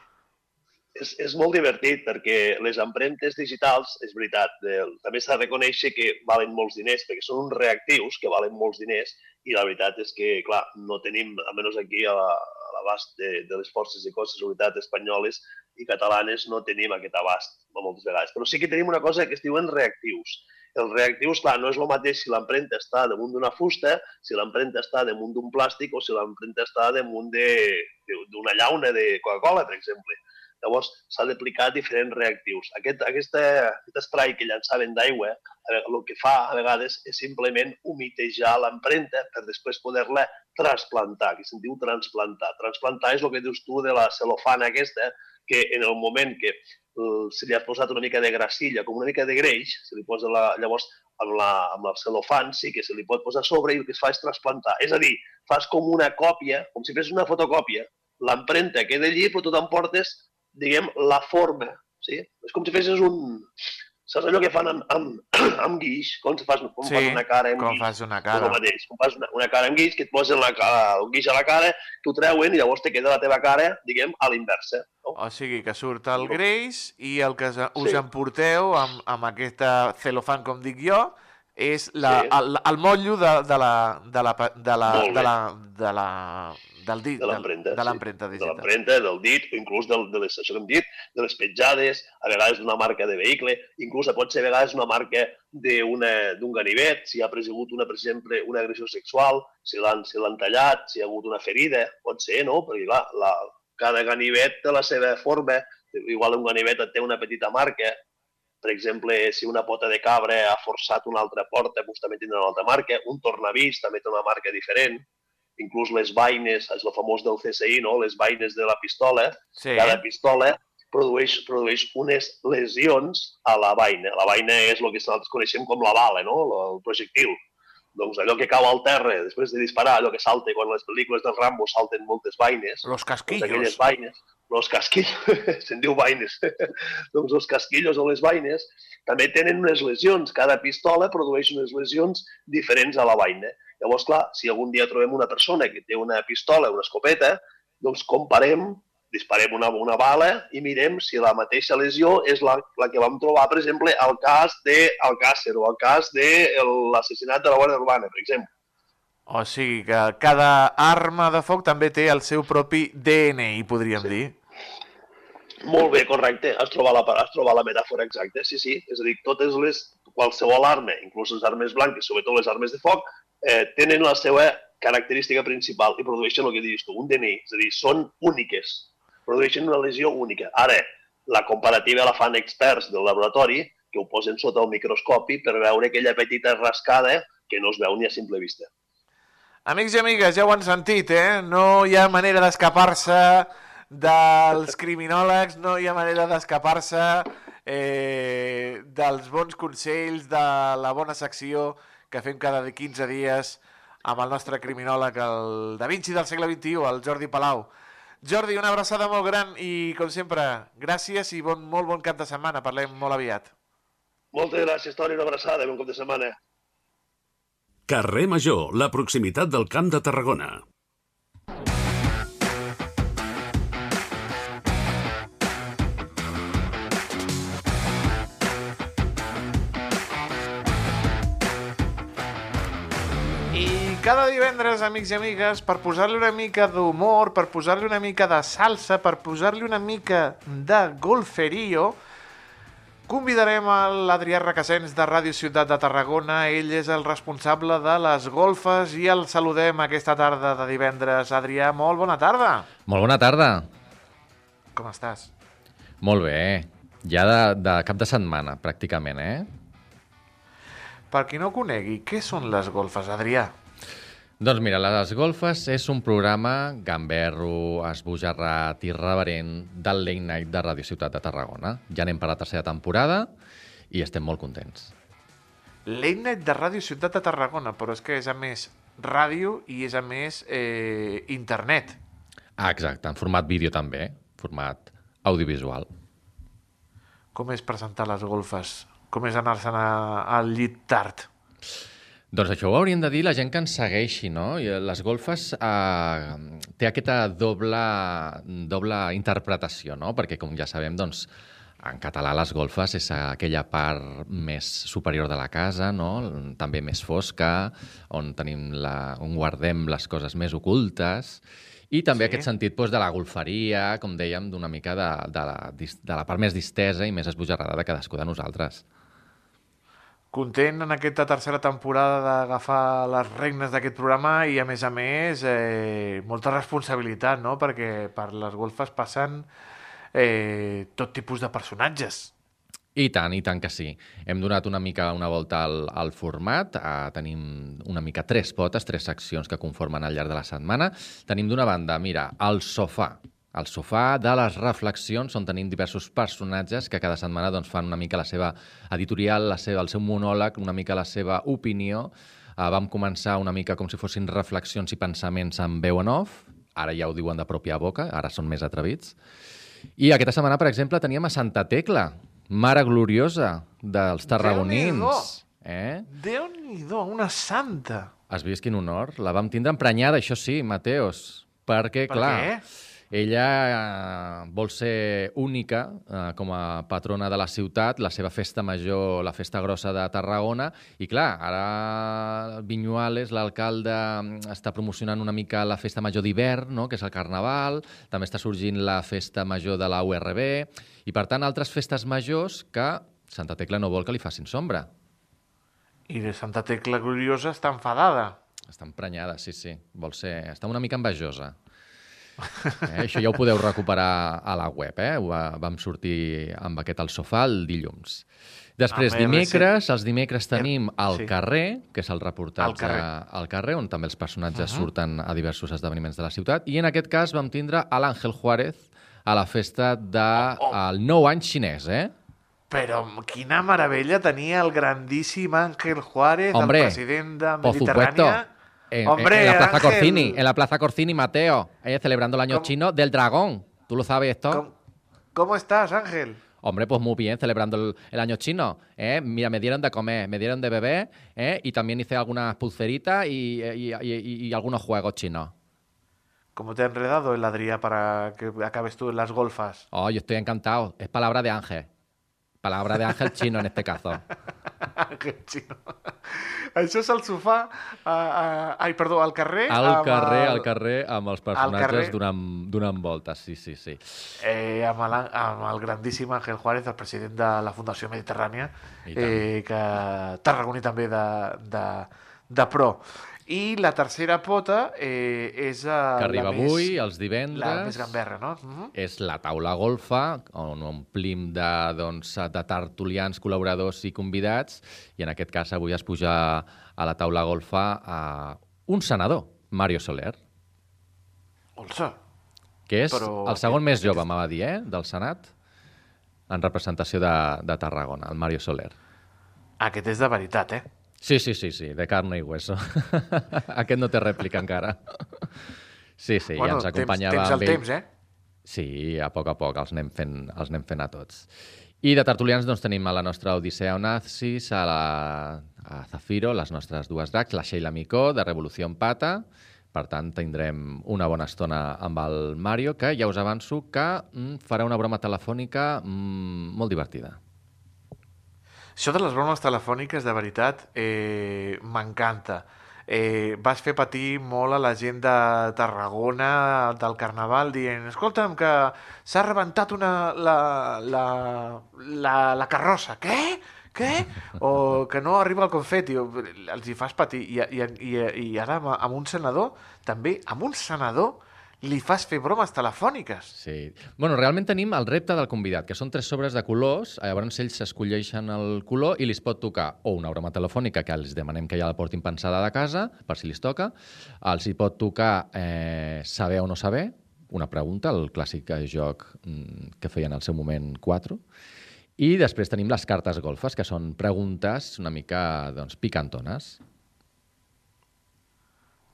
és, és molt divertit perquè les empremtes digitals, és veritat, de, també s'ha de reconèixer que valen molts diners perquè són uns reactius que valen molts diners i la veritat és que, clar, no tenim, almenys aquí a l'abast de, de les forces de costes de seguretat espanyoles i catalanes, no tenim aquest abast moltes vegades. Però sí que tenim una cosa que es diuen reactius. Els reactius, clar, no és el mateix si l'empremta està damunt d'una fusta, si l'empremta està damunt d'un plàstic o si l'empremta està damunt d'una llauna de Coca-Cola, per exemple. Llavors, s'ha d'aplicar diferents reactius. Aquest, aquesta, aquest esprai que llançaven d'aigua, el que fa a vegades és simplement humitejar l'empremta per després poder-la trasplantar, que se'n diu transplantar. Transplantar és el que dius tu de la celofana aquesta, que en el moment que uh, se li has posat una mica de gracilla, com una mica de greix, se li posa la, llavors amb, la, amb el celofan sí que se li pot posar sobre i el que es fa és trasplantar. És a dir, fas com una còpia, com si fes una fotocòpia, l'empremta queda allí, però tu t'emportes diguem, la forma. Sí? És com si fessis un... Saps allò que fan amb, amb, amb guix? Com, fas, com Sí, fas una cara amb com guix? fas una És cara. el mateix. Com fas una, una cara amb guix, que et posen la, cara- el guix a la cara, t'ho treuen i llavors te queda la teva cara, diguem, a l'inversa. No? O sigui, que surt el greix i el que us Sí. emporteu amb, amb aquesta celofan, com dic jo, és la, Sí. el, el motllo de, de la, de la, de la, de la, de la, del dit, de l'empremta. de l'empremta sí. De l'empremta, del dit, o inclús del, de les, això que hem dit, de les petjades, a vegades d'una marca de vehicle, inclús pot ser a vegades una marca d'un ganivet, si ha presegut una, per exemple, una agressió sexual, si l'han si l'han tallat, si hi ha hagut una ferida, pot ser, no? Perquè, clar, la, cada ganivet té la seva forma, igual un ganivet et té una petita marca, per exemple, si una pota de cabra ha forçat una altra porta, doncs també tindrà una altra marca, un tornavís també té una marca diferent, inclús les vaines, és el famós del CSI, no? les vaines de la pistola, Sí, cada pistola produeix, produeix unes lesions a la vaina. La vaina és el que nosaltres coneixem com la bala, no? el projectil. Doncs allò que cau al terra després de disparar, allò que salta quan les pel·lícules del Rambo salten moltes vaines, los casquillos. aquelles vaines, los casquillos, se'n diu vaines, doncs els casquillos o les vaines també tenen unes lesions. Cada pistola produeix unes lesions diferents a la vaina. Llavors, clar, si algun dia trobem una persona que té una pistola, una escopeta, doncs comparem, disparem una, una bala i mirem si la mateixa lesió és la, la que vam trobar, per exemple, al cas de Alcácer o al cas de l'assassinat de la Guàrdia Urbana, per exemple. O sigui que cada arma de foc també té el seu propi DNI, podríem Sí. dir. Molt bé, correcte. Has trobat la, has trobat la metàfora exacta. Sí, sí. És a dir, totes les, qualsevol arma, inclús les armes blanques, sobretot les armes de foc, eh, tenen la seva característica principal i produeixen el que dius tu, un DNI. És a dir, són úniques. Produeixen una lesió única. Ara, la comparativa la fan experts del laboratori que ho posen sota el microscopi per veure aquella petita rascada que no es veu ni a simple vista. Amics i amigues, ja ho han sentit, eh? No hi ha manera d'escapar-se dels criminòlegs, no hi ha manera d'escapar-se eh, dels bons consells, de la bona secció que fem cada 15 dies amb el nostre criminòleg, el Da Vinci del segle XXI, el Jordi Palau. Jordi, una abraçada molt gran i, com sempre, gràcies i bon, molt bon cap de setmana. Parlem molt aviat. Moltes gràcies, Toni, una abraçada i bon cop de setmana. Carrer Major, la proximitat del Camp de Tarragona. Cada divendres, amics i amigues, per posar-li una mica d'humor, per posar-li una mica de salsa, per posar-li una mica de golferio, convidarem a l'Adrià Requesens de Ràdio Ciutat de Tarragona. Ell és el responsable de les golfes i el saludem aquesta tarda de divendres. Adrià, molt bona tarda. Molt bona tarda. Com estàs? Molt bé. Ja de, de cap de setmana, pràcticament, eh? Per qui no conegui, què són les golfes, Adrià? Doncs mira, Les Golfes és un programa gamberro, esbojarrat, irreverent del Late Night de Ràdio Ciutat de Tarragona. Ja anem per la tercera temporada i estem molt contents. Late Night de Ràdio Ciutat de Tarragona, però és que és a més ràdio i és a més eh, internet. Ah, exacte, en format vídeo també, format audiovisual. Com és presentar les golfes? Com és anar-se'n al llit tard? Doncs això ho hauríem de dir la gent que ens segueixi, no? I les golfes eh, té aquesta doble, doble interpretació, no? Perquè, com ja sabem, doncs, en català les golfes és aquella part més superior de la casa, no? també més fosca, on, tenim la, on guardem les coses més ocultes, i també Sí. aquest sentit doncs, de la golferia, com dèiem, d'una mica de, de, la, de la part més distesa i més esbojarrada de cadascú de nosaltres. Content en aquesta tercera temporada d'agafar les regnes d'aquest programa i, a més a més, eh, molta responsabilitat, no? Perquè per les golfes passen eh, tot tipus de personatges. I tant, i tant que sí. Hem donat una mica una volta al, al format. Uh, tenim una mica tres potes, tres seccions que conformen al llarg de la setmana. Tenim d'una banda, mira, el sofà. El sofà de les reflexions, on tenim diversos personatges que cada setmana doncs, fan una mica la seva editorial, la seva, el seu monòleg, una mica la seva opinió. Uh, vam començar una mica com si fossin reflexions i pensaments en veu en off. Ara ja ho diuen de pròpia boca, ara són més atrevits. I aquesta setmana, per exemple, teníem a Santa Tecla, mare gloriosa dels tarragonins. Eh? Déu-n'hi-do, una santa! Has vist quin honor? La vam tindre emprenyada, això sí, Mateos. Perquè, Per clar, què? Ella eh, vol ser única eh, com a patrona de la ciutat, la seva festa major, la festa grossa de Tarragona, i clar, ara Vinyuales, l'alcalde, mm, està promocionant una mica la festa major d'hivern, no? que és el Carnaval, també està sorgint la festa major de la URB, i per tant altres festes majors que Santa Tecla no vol que li facin sombra. I de Santa Tecla Gloriosa està enfadada. Està emprenyada, sí, sí. Vol ser... Està una mica envejosa. Eh, això ja ho podeu recuperar a la web, eh? Ho va- Vam sortir amb aquest al sofà el dilluns. Després, RC. dimecres, els dimecres tenim al sí. carrer, que és el reportatge Al carrer. al carrer, on també els personatges surten a diversos esdeveniments de la ciutat. I en aquest cas vam tindre a l'Àngel Juárez a la festa del Oh, oh. nou any xinès, eh? Però quina meravella tenia el grandíssim Ángel Juárez, Hombre, el president de. Mediterránea. En, Hombre, en la Plaza Ángel. Corsini, en la Plaza Corsini, Mateo, eh, celebrando el año ¿Cómo? chino del dragón. ¿Tú lo sabes esto? ¿Cómo, cómo estás, Ángel? Hombre, pues muy bien, celebrando el, el año chino. ¿eh? Mira, me dieron de comer, me dieron de beber ¿eh? y también hice algunas pulseritas y, y- y- y- y algunos juegos chinos. ¿Cómo te ha enredado el Adrià para que acabes tú en las golfas? Oh, yo estoy encantado. Es palabra de ángel. Palabra de ángel chino en este caso. Ángel xino. Això és el sofà... Uh, uh, ai, perdó, al carrer? Al carrer, el- al carrer, amb els carrer. personatges donant, donant voltes, sí, sí, sí. Eh, amb, el, amb el grandíssim Ángel Juárez, el president de la Fundació Mediterrània, eh, que tarragoní també de, de, de pro. I la tercera pota eh, és eh, Que arriba la avui, més, els divendres. la més gamberra, no? Mm -hmm. és la taula golfa, on omplim de, doncs, de tertulians, col·laboradors i convidats, i en aquest cas avui es puja a la taula golfa a un senador, Mario Soler, Olsa, que és Però el segon més jove, m'ha de dir, eh, del Senat, en representació de, de Tarragona, el Mario Soler. aquest és de veritat, eh? Sí, sí, sí, sí, de carne i hueso. Aquest no té rèplica encara. Sí, sí, ja ens acompanyava temps, temps al ell. temps, eh? Sí, a poc a poc els anem fent, els anem fent a tots. I de tertulians doncs, tenim a la nostra Odissea Onazis, a, la, a Zafiro, les nostres dues dracs, la Sheila Micó, de Revolució en Pata. Per tant, tindrem una bona estona amb el Mario, que ja us avanço que mm, farà una broma telefònica mm, molt divertida. Això de les bromes telefòniques, de veritat, eh, m'encanta. Eh, vas fer patir molt a la gent de Tarragona del Carnaval dient escolta'm que s'ha rebentat una, la, la, la, la carrossa. Què? Què? O que no arriba el confeti. O, els hi fas patir. I, i, i, i ara amb, amb un senador, també, amb un senador, li fas fer bromes telefòniques. Sí. Bueno, realment tenim el repte del convidat, que són tres sobres de colors, eh, llavors ells escolleixen el color i li pot tocar o una broma telefònica, que els demanem que ja la portin pensada de casa, per si li toca, els hi pot tocar eh, saber o no saber, una pregunta, el clàssic joc mm, que feien al seu moment 4, i després tenim les cartes golfes, que són preguntes una mica doncs, picantones.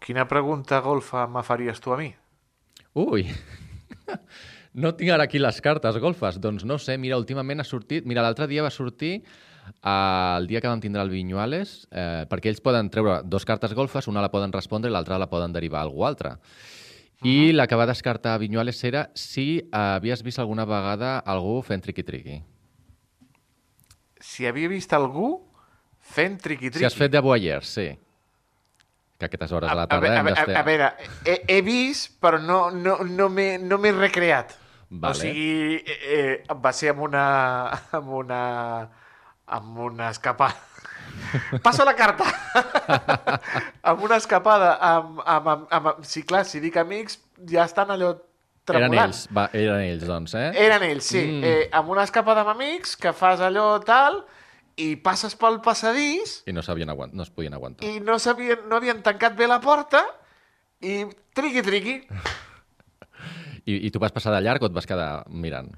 Quina pregunta golfa me faries tu a mi? Ui, no tinc ara aquí les cartes golfes. Doncs no sé, mira, últimament ha sortit... Mira, l'altre dia va sortir eh, el dia que vam tindre el Vinyuales, eh, perquè ells poden treure dos cartes golfes, una la poden respondre i l'altra la poden derivar a algú altre. I la que va descartar Vinyuales era si eh, havies vist alguna vegada algú fent triqui-triqui. Si havia vist algú fent triqui-triqui. Si has fet de voyeur, sí. Que a aquestes hores de la a, tarda a, hem a, d'estar... a, a veure, he, he vist, però no, no, no m'he no recreat. Vale. O sigui, eh, eh, va ser amb una... amb una... amb una escapada. Passo la carta! amb una escapada, amb, amb, amb, amb... Sí, clar, si dic amics, ja estan allò Eren tremolant. ells, va, eren ells, doncs, eh? Eren ells, sí. Mm. Eh, amb una escapada amb amics, que fas allò tal, i passes pel passadís, I no, sabien aguant... no es podien aguantar. i no, sabien, no havien tancat bé la porta, i triqui-triqui, I, I tu vas passar de llarg o et vas quedar mirant?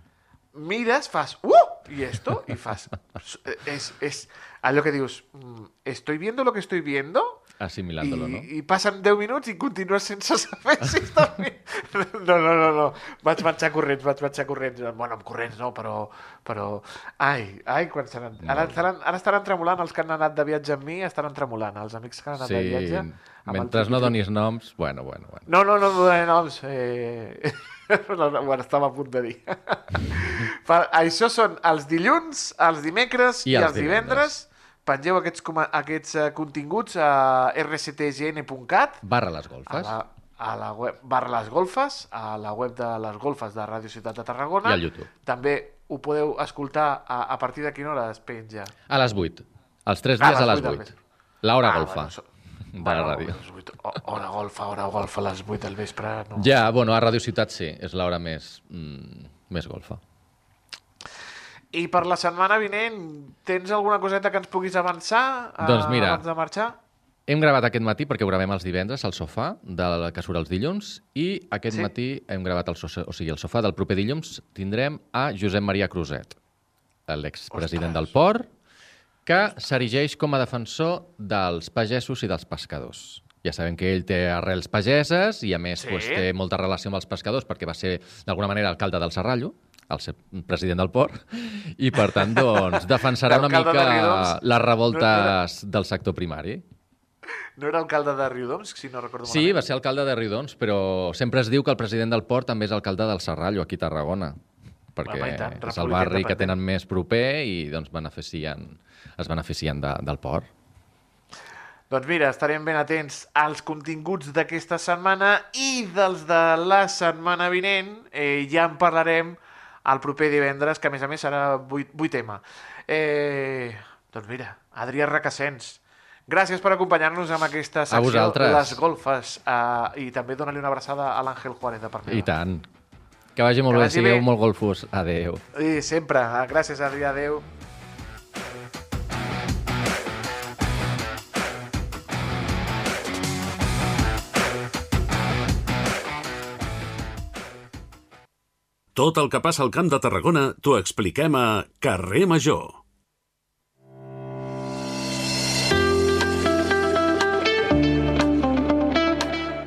mires, fas, uh, i esto, i fas, és, és allò que dius, mm, estoy viendo lo que estoy viendo, Assimilándolo, i, no? i passen 10 minuts i continues sense saber si està bé. No, no, no, no. Vaig marxar corrents, vaig marxar corrents. Bueno, amb corrents no, però... però... Ai, ai, quan seran... Ara, estaran, ara estaran tremolant els que han anat de viatge amb mi, estaran tremolant. Els amics que han anat Sí, de viatge... mentre no donis noms... Bueno, bueno, bueno. No, no, no, no donem noms. Eh... no, no, bueno, estava a punt de dir. per, això són els dilluns, els dimecres I i, els els divendres. Pengeu aquests, aquests uh, continguts a rctgn.cat Barra les a golfes. la, a la web barra les golfes, a la web de les golfes de Ràdio Ciutat de Tarragona. I al YouTube. També ho podeu escoltar a, a partir de quina hora es penja. A les 8. Els tres dies a les les vuit 8. del L'hora Ah, golfa bueno, so- de la ràdio. Hora golfa, hora golfa a les 8 del vespre. No. Ja, bueno, a Ràdio Ciutat sí, és l'hora més, mm, més golfa. I per la setmana vinent, tens alguna coseta que ens puguis avançar eh, Doncs mira. abans de marxar? Hem gravat aquest matí perquè ho gravem els divendres al sofà, de la que surt els dilluns, i aquest Sí? matí hem gravat el, sofà, o sigui, el sofà del proper dilluns tindrem a Josep Maria Cruzet, l'expresident del port, que s'erigeix com a defensor dels pagesos i dels pescadors. Ja sabem que ell té arrels pageses i, a més, Sí. doncs, té molta relació amb els pescadors perquè va ser, d'alguna manera, alcalde del Serrallo, el ser president del port, i, per tant, doncs, defensarà una de mica Riudoms. les revoltes del sector primari. No era alcalde de Riudoms, si no recordo Sí, va ser alcalde de Riudons, però sempre es diu que el president del port també és alcalde del Serrallo, aquí a Tarragona, perquè i tant, és el barri que tenen més proper i doncs, beneficien, es beneficien de, del port. Doncs mira, estarem ben atents als continguts d'aquesta setmana i dels de la setmana vinent. Eh, ja en parlarem el proper divendres, que a més a més serà 8, 8M. Eh, doncs mira, Adrià Recassens, gràcies per acompanyar-nos amb aquesta secció. Les Golfes eh, i també donar-li una abraçada a l'Àngel Juárez de part meva. I tant. Que vagi molt Que bé, vagi sigueu bé. molt golfos. Adeu. I sempre. Gràcies, Adrià. Adéu. Tot el que passa al Camp de Tarragona t'ho expliquem a Carrer Major.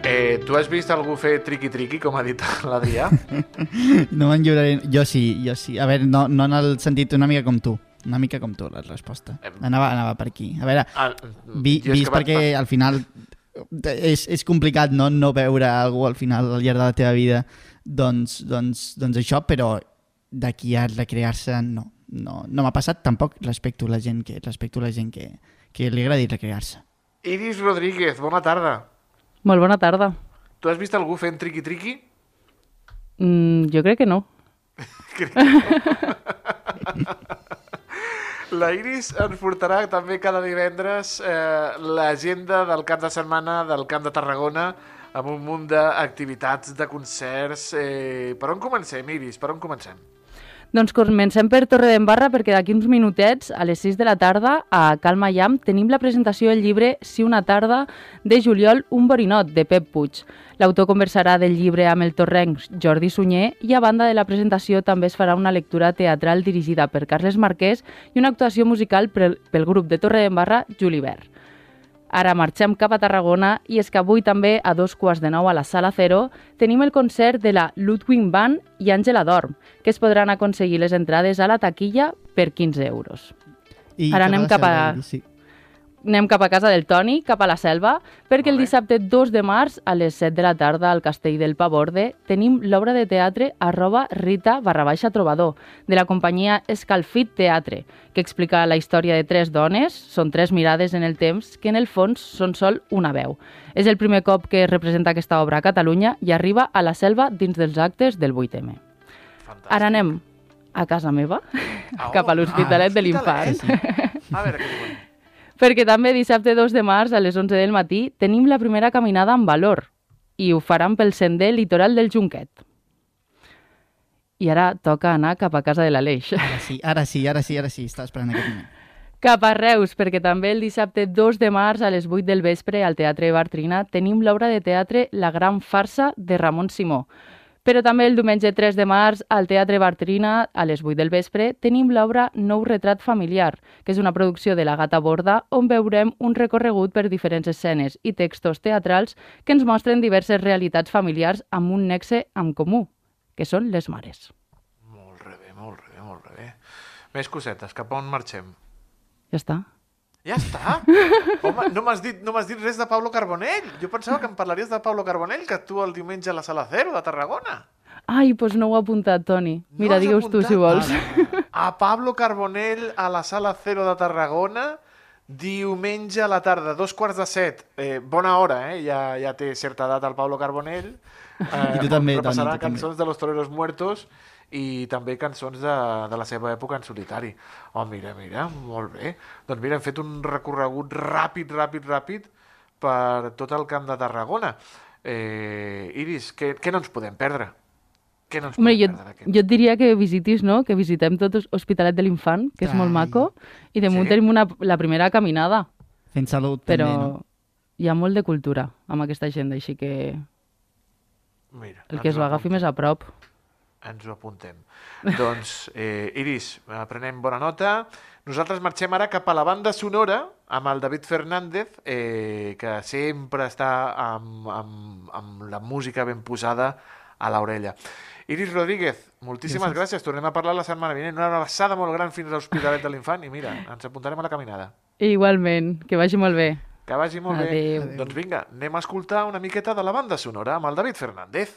Eh, Eh, tu has vist algú fer triqui-triqui, com ha dit l'Adrià? No me'n lliuraré... Jo sí, jo sí. A veure, no, no en el sentit una mica com tu. Una mica com tu, la resposta. Anava, anava per aquí. A veure, Ah, vi, vist perquè al final és, és complicat no, no veure algú al final al llarg de la teva vida doncs, doncs, doncs això, però d'aquí a recrear-se no, no, no m'ha passat tampoc respecto a la gent que, respecto a la gent que, que li agradi recrear-se. Iris Rodríguez, bona tarda. Molt bona tarda. Tu has vist algú fent triqui-triqui? Mm, jo crec que no. La Iris ens portarà també cada divendres eh, l'agenda del cap de setmana del Camp de Tarragona amb un munt d'activitats, de concerts... Eh, per on comencem, Iris? Per on comencem? Doncs comencem per Torredembarra perquè d'aquí uns minutets, a les 6 de la tarda, a Calma Llam, tenim la presentació del llibre Si una tarda, de juliol, un borinot, de Pep Puig. L'autor conversarà del llibre amb el torrenc Jordi Sunyer i a banda de la presentació també es farà una lectura teatral dirigida per Carles Marquès i una actuació musical pel, pel grup de Torredembarra, Julivert. Ara marxem cap a Tarragona i és que avui també a dos quarts de nou a la Sala Cero tenim el concert de la Ludwig Band i Àngela Dorm, que es podran aconseguir les entrades a la taquilla per 15 euros. I Ara anem cap a- Sí. Anem cap a casa del Toni, cap a la selva, perquè el dissabte 2 de març a les 7 de la tarda al Castell del Paborde tenim l'obra de teatre arroba Rita barra baixa trobador, de la companyia Escalfit Teatre, que explica la història de tres dones, són tres mirades en el temps, que en el fons són sol una veu. És el primer cop que es representa aquesta obra a Catalunya i arriba a la selva dins dels actes del 8M. Fantàstic. Ara anem a casa meva, Au, cap a l'Hospitalet de l'Hospitalet. l'Infant. A veure què diuen. Perquè també dissabte 2 de març a les 11 del matí tenim la primera caminada amb valor i ho faran pel sender litoral del Junquet. I ara toca anar cap a casa de l'Aleix. Ara sí, ara sí, ara sí, ara sí, estava esperant aquest moment. Cap a Reus, perquè també el dissabte 2 de març a les 8 del vespre al Teatre Bartrina tenim l'obra de teatre La gran farsa de Ramon Simó. Però també el diumenge 3 de març al Teatre Bartrina a les 8 del vespre tenim l'obra Nou retrat familiar, que és una producció de la Gata Borda on veurem un recorregut per diferents escenes i textos teatrals que ens mostren diverses realitats familiars amb un nexe en comú, que són les mares. Molt re bé, molt re bé, molt re bé. Més cosetes, cap a on marxem? Ja està. Ja està? Home, no m'has dit, no dit res de Pablo Carbonell. Jo pensava que em parlaries de Pablo Carbonell, que actua el diumenge a la Sala Cero de Tarragona. Ai, doncs no ho he apuntat, Toni. Mira, has digues tu si vols. A Pablo Carbonell a la Sala Cero de Tarragona diumenge a la tarda, dos quarts de set. Eh, bona hora, eh? Ja, ja té certa edat el Pablo Carbonell. Eh, I tu també, Toni, Repassarà tu també. cançons de Los Toreros Muertos i també cançons de, de la seva època en solitari. Oh, mira, mira, molt bé. Doncs mira, hem fet un recorregut ràpid, ràpid, ràpid per tot el camp de Tarragona. Eh, Iris, què, què no ens podem perdre? Què no ens podem jo, perdre jo et diria que visitis, no? Que visitem tot l'Hospitalet de l'Infant, que és molt maco, i de munt Sí. tenim una, la primera caminada, Fent salut però també, no? hi ha molt de cultura amb aquesta agenda, així que Mira, el que es ho agafi més a prop. Ens ho apuntem. doncs, eh, Iris, prenem bona nota. Nosaltres marxem ara cap a la banda sonora amb el David Fernández, eh, que sempre està amb, amb, amb la música ben posada a l'orella. Iris Rodríguez, moltíssimes gràcies. Tornem a parlar la setmana vinent. Una abraçada molt gran fins a l'Hospitalet de l'Infant i mira, ens apuntarem a la caminada. Igualment, que vagi molt bé. Que vagi molt Adéu. bé. Doncs vinga, anem a escoltar una miqueta de la banda sonora amb el David Fernández.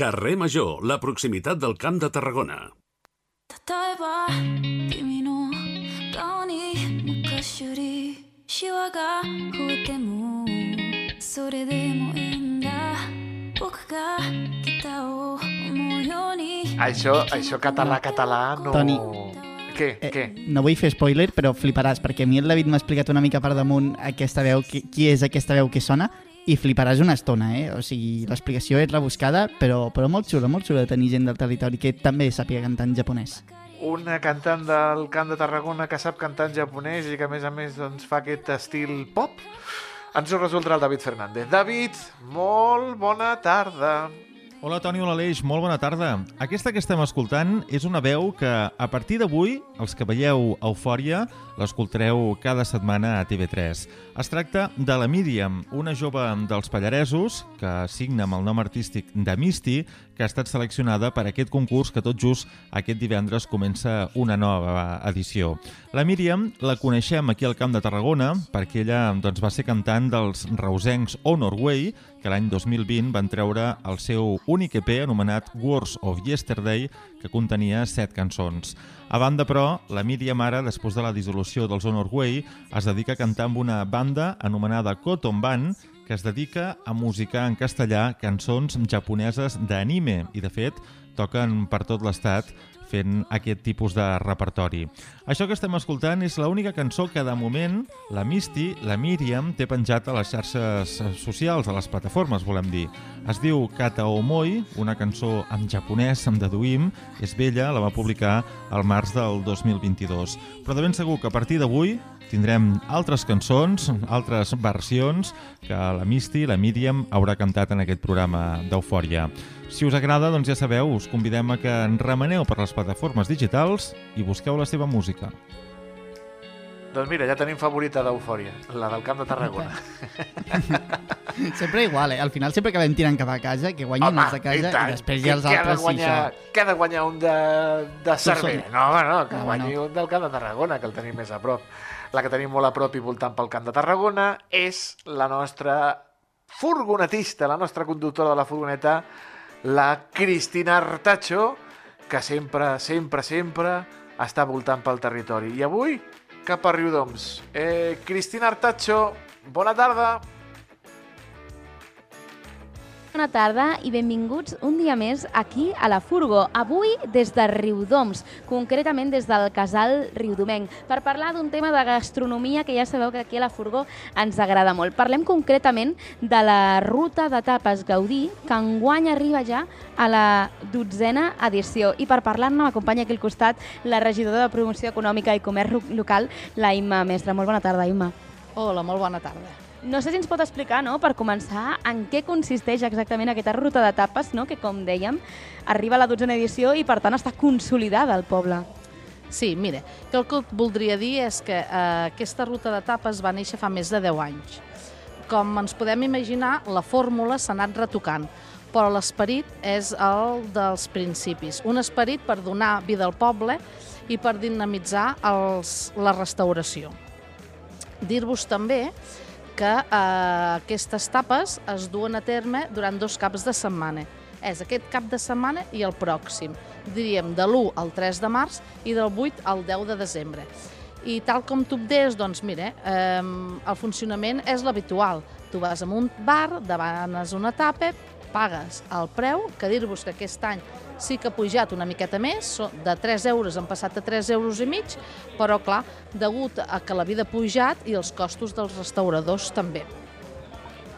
Carrer Major, la proximitat del Camp de Tarragona. 例えば君の顔に昔よりシワが増えてもそれでもいいんだ僕がギターを思うように Això, això català, català, no... Toni. Què, Eh, què? no vull fer spoiler, però fliparàs, perquè a mi el David m'ha explicat una mica per damunt aquesta veu, qui, qui és aquesta veu que sona, i fliparàs una estona, eh? O sigui, l'explicació és rebuscada, però, però molt xula, molt xula de tenir gent del territori que també sàpiga cantar en japonès. Una cantant del Camp de Tarragona que sap cantar en japonès i que, a més a més, doncs, fa aquest estil pop. Ens ho resoldrà el David Fernández. David, molt bona tarda. Hola, Toni Olaleix, molt bona tarda. Aquesta que estem escoltant és una veu que, a partir d'avui, els que veieu Eufòria, l'escoltareu cada setmana a TV3. Es tracta de la Míriam, una jove dels Pallaresos que signa amb el nom artístic de Misty, que ha estat seleccionada per aquest concurs que tot just aquest divendres comença una nova edició. La Míriam la coneixem aquí al Camp de Tarragona perquè ella doncs, va ser cantant dels reusencs Honor Way, que l'any 2020 van treure el seu únic EP anomenat Wars of Yesterday, que contenia set cançons. A banda, però, la Míriam ara, després de la dissolució dels Honor Way, es dedica a cantar amb una banda anomenada Cotton Band, que es dedica a musicar en castellà cançons japoneses d'anime. I, de fet, toquen per tot l'estat fent aquest tipus de repertori. Això que estem escoltant és l'única cançó que de moment la Misty, la Míriam, té penjat a les xarxes socials, a les plataformes, volem dir. Es diu Kata Omoi, una cançó en japonès, em deduïm, és vella, la va publicar al març del 2022. Però de ben segur que a partir d'avui tindrem altres cançons, altres versions que la Misty, la Míriam, haurà cantat en aquest programa d'Eufòria. Si us agrada, doncs ja sabeu, us convidem a que ens remeneu per les plataformes digitals i busqueu la seva música. Doncs mira, ja tenim favorita d'Eufòria, la del Camp de Tarragona. Sempre igual, eh? Al final sempre acabem tirant cap a casa, que guanyin els de casa i, tant. després Que- ja els que ha de altres sí, guanyar, això. Que ha de guanyar un de, de Cervera. No, home, no, que No, guanyi no. un del Camp de Tarragona, que el tenim més a prop. La que tenim molt a prop i voltant pel Camp de Tarragona és la nostra furgonetista, la nostra conductora de la furgoneta, la Cristina Artacho, que sempre, sempre, sempre està voltant pel territori. I avui, cap a Riudoms. Eh, Cristina Artacho, bona tarda. Bona tarda i benvinguts un dia més aquí a la Furgo, avui des de Riudoms, concretament des del casal Riudomenc, per parlar d'un tema de gastronomia que ja sabeu que aquí a la Furgo ens agrada molt. Parlem concretament de la ruta de tapes Gaudí, que enguany arriba ja a la dotzena edició. I per parlar-ne m'acompanya aquí al costat la regidora de Promoció Econòmica i Comerç Local, la Imma Mestre. Molt bona tarda, Imma. Hola, molt bona tarda. No sé si ens pot explicar, no, per començar, en què consisteix exactament aquesta ruta de tapes, no, que com dèiem, arriba a la dotzena edició i per tant està consolidada al poble. Sí, mira, que el que voldria dir és que eh, aquesta ruta d'etapes va néixer fa més de 10 anys. Com ens podem imaginar, la fórmula s'ha anat retocant, però l'esperit és el dels principis. Un esperit per donar vida al poble i per dinamitzar els, la restauració. Dir-vos també que eh, aquestes tapes es duen a terme durant dos caps de setmana. És aquest cap de setmana i el pròxim. Diríem de l'1 al 3 de març i del 8 al 10 de desembre. I tal com tu deies, doncs mira, eh, el funcionament és l'habitual. Tu vas a un bar, demanes una tapa, pagues el preu, que dir-vos que aquest any sí que ha pujat una miqueta més, de 3 euros han passat a 3 euros i mig, però clar, degut a que la vida ha pujat i els costos dels restauradors també.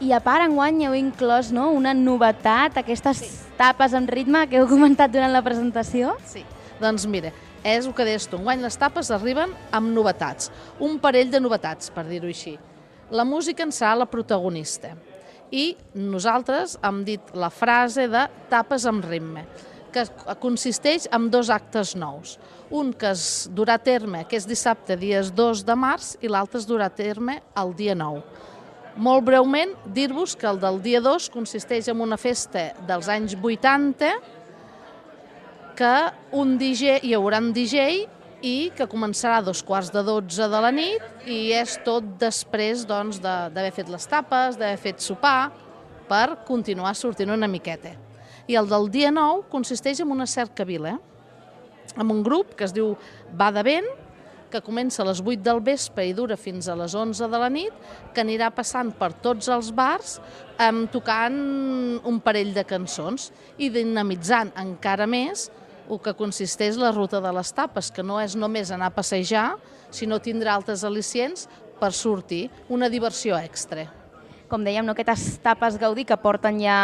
I a part, enguany heu inclòs no, una novetat, aquestes sí. tapes amb ritme que heu comentat durant la presentació. Sí. Doncs mira, és el que deies tu, enguany les tapes arriben amb novetats, un parell de novetats, per dir-ho així. La música en serà la protagonista i nosaltres hem dit la frase de tapes amb ritme, que consisteix en dos actes nous. Un que es durà a terme aquest dissabte, dies 2 de març, i l'altre es durà a terme el dia 9. Molt breument, dir-vos que el del dia 2 consisteix en una festa dels anys 80 que un DJ, hi haurà un DJ i que començarà a dos quarts de 12 de la nit i és tot després doncs, de- d'haver fet les tapes, d'haver fet sopar, per continuar sortint una miqueta. I el del dia 9 consisteix en una cercavila, amb un grup que es diu Va de Vent, que comença a les 8 del vespre i dura fins a les 11 de la nit, que anirà passant per tots els bars um, tocant un parell de cançons i dinamitzant encara més el que consisteix la ruta de les tapes, que no és només anar a passejar, sinó tindrà altres al·licients per sortir, una diversió extra. Com dèiem, no, aquestes tapes Gaudí que porten ja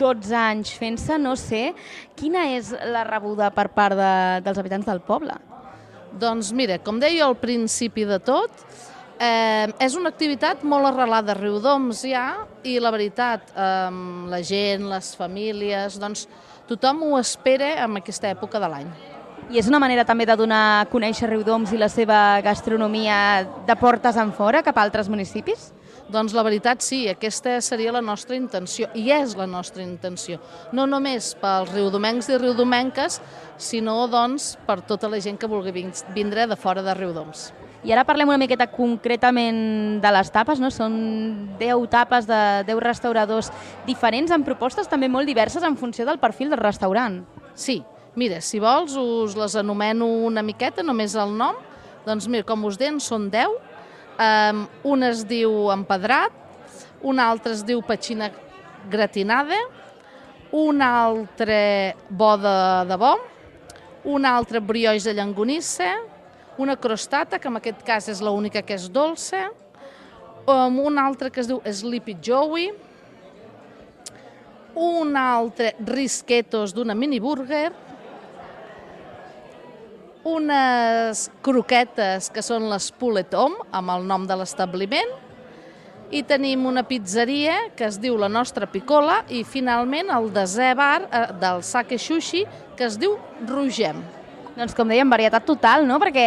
12 anys fent-se, no sé, quina és la rebuda per part de, dels habitants del poble? Doncs mira, com deia al principi de tot, Eh, és una activitat molt arrelada a Riudoms ja i la veritat, eh, la gent, les famílies, doncs tothom ho espera en aquesta època de l'any. I és una manera també de donar a conèixer Riudoms i la seva gastronomia de portes en fora cap a altres municipis? Doncs la veritat sí, aquesta seria la nostra intenció, i és la nostra intenció. No només pels riudomencs i riudomenques, sinó doncs per tota la gent que vulgui vin- vindre de fora de Riudoms. I ara parlem una miqueta concretament de les tapes, no? Són 10 tapes de 10 restauradors diferents amb propostes també molt diverses en funció del perfil del restaurant. Sí, mira, si vols us les anomeno una miqueta, només el nom. Doncs mira, com us deien, són 10. Um, un es diu empedrat, un altre es diu petxina gratinada, un altre bo de, de bo, un altre brioix de llangonissa, una crostata, que en aquest cas és l'única que és dolça, um, un altre que es diu Sleepy Joey, un altre risquetos d'una mini burger, unes croquetes que són les Puletom, amb el nom de l'establiment, i tenim una pizzeria que es diu La Nostra Picola i finalment el desè bar eh, del Sake Sushi que es diu Rugem. Doncs com dèiem, varietat total, no? Perquè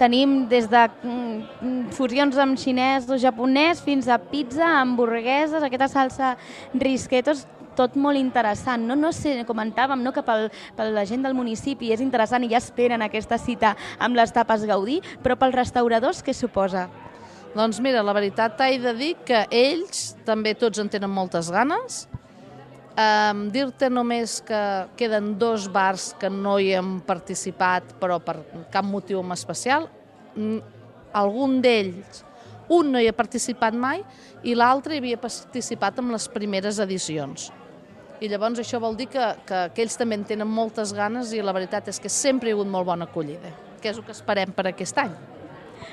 tenim des de mm, fusions amb xinès o japonès fins a pizza, hamburgueses, aquesta salsa risquetos, tot molt interessant. No, no sé, comentàvem no, que pel, per la gent del municipi és interessant i ja esperen aquesta cita amb les tapes Gaudí, però pels restauradors què suposa? Doncs mira, la veritat t'he de dir que ells també tots en tenen moltes ganes. Um, Dir-te només que queden dos bars que no hi hem participat, però per cap motiu en especial. Mm, Algun d'ells, un no hi ha participat mai i l'altre hi havia participat en les primeres edicions. I llavors això vol dir que, que, que ells també en tenen moltes ganes i la veritat és que sempre hi ha hagut molt bona acollida, que és el que esperem per aquest any.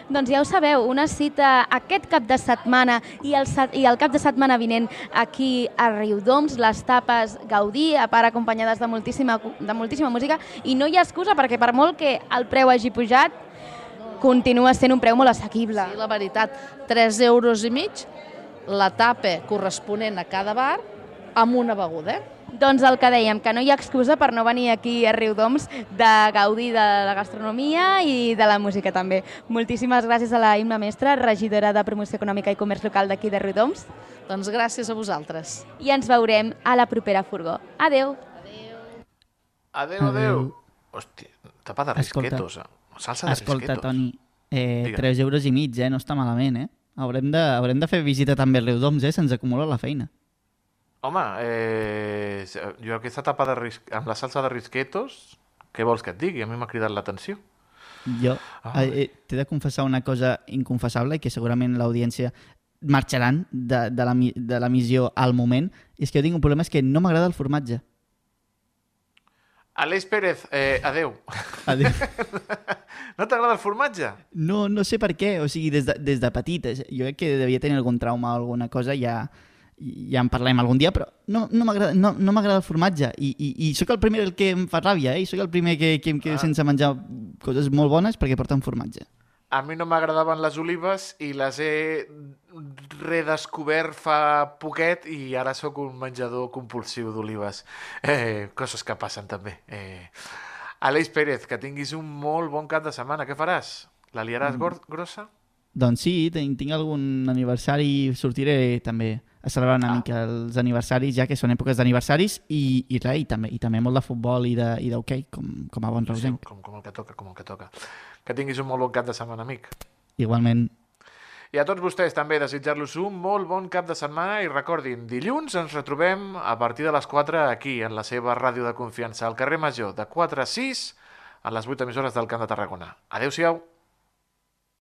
Doncs ja ho sabeu, una cita aquest cap de setmana i el, set- i el cap de setmana vinent aquí a Riudoms, les tapes Gaudí, a part acompanyades de moltíssima, de moltíssima música, i no hi ha excusa perquè per molt que el preu hagi pujat, continua sent un preu molt assequible. Sí, la veritat, 3 euros i mig, la tapa corresponent a cada bar, amb una beguda. Eh? Doncs el que dèiem, que no hi ha excusa per no venir aquí a Riudoms de gaudir de la gastronomia i de la música també. Moltíssimes gràcies a la Imma Mestre, regidora de Promoció Econòmica i Comerç Local d'aquí de Riudoms. Doncs gràcies a vosaltres. I ens veurem a la propera furgó. Adeu! Adéu, adéu. Hòstia, tapa de Escolta. risquetos. eh? Salsa de Escolta, risquetos. Toni, eh, Digue'm. 3 euros i mig, eh? No està malament, eh? Haurem de, haurem de fer visita també al Riudoms, eh? Se'ns acumula la feina. Home, eh, jo aquesta tapa de ris... amb la salsa de risquetos, què vols que et digui? A mi m'ha cridat l'atenció. Jo Ah, eh, eh, t'he de confessar una cosa inconfessable i que segurament l'audiència marxaran de, de, la, de l'emissió al moment, i és que jo tinc un problema, és que no m'agrada el formatge. Aleix Pérez, eh, adéu. Adéu. no t'agrada el formatge? No, no sé per què, o sigui, des de, des de petit, eh, jo crec que devia tenir algun trauma o alguna cosa, ja, ja en parlem algun dia, però no, no m'agrada no, no el formatge, i, i, i sóc el primer el que em fa ràbia, eh? i sóc el primer que, que em quedo Ah. sense menjar coses molt bones perquè porten formatge. A mi no m'agradaven les olives i les he redescobert fa poquet i ara sóc un menjador compulsiu d'olives. Eh, coses que passen també. Eh, Aleix Pérez, que tinguis un molt bon cap de setmana. Què faràs? La liaràs Mm. grossa? Doncs sí, tinc, tinc algun aniversari, sortiré també a celebrar una Ah. mica els aniversaris, ja que són èpoques d'aniversaris, i, i res, i també, i també molt de futbol i d'hoquei, com, com a bon Sí, reusenc. com, com el que toca, com el que toca. Que tinguis un molt bon cap de setmana, amic. Igualment, I a tots vostès també desitjar-los un molt bon cap de setmana i recordin, dilluns ens retrobem a partir de les 4 aquí, en la seva ràdio de confiança, al carrer Major, de 4 a 6, a les 8 emissores del Camp de Tarragona. Adéu-siau!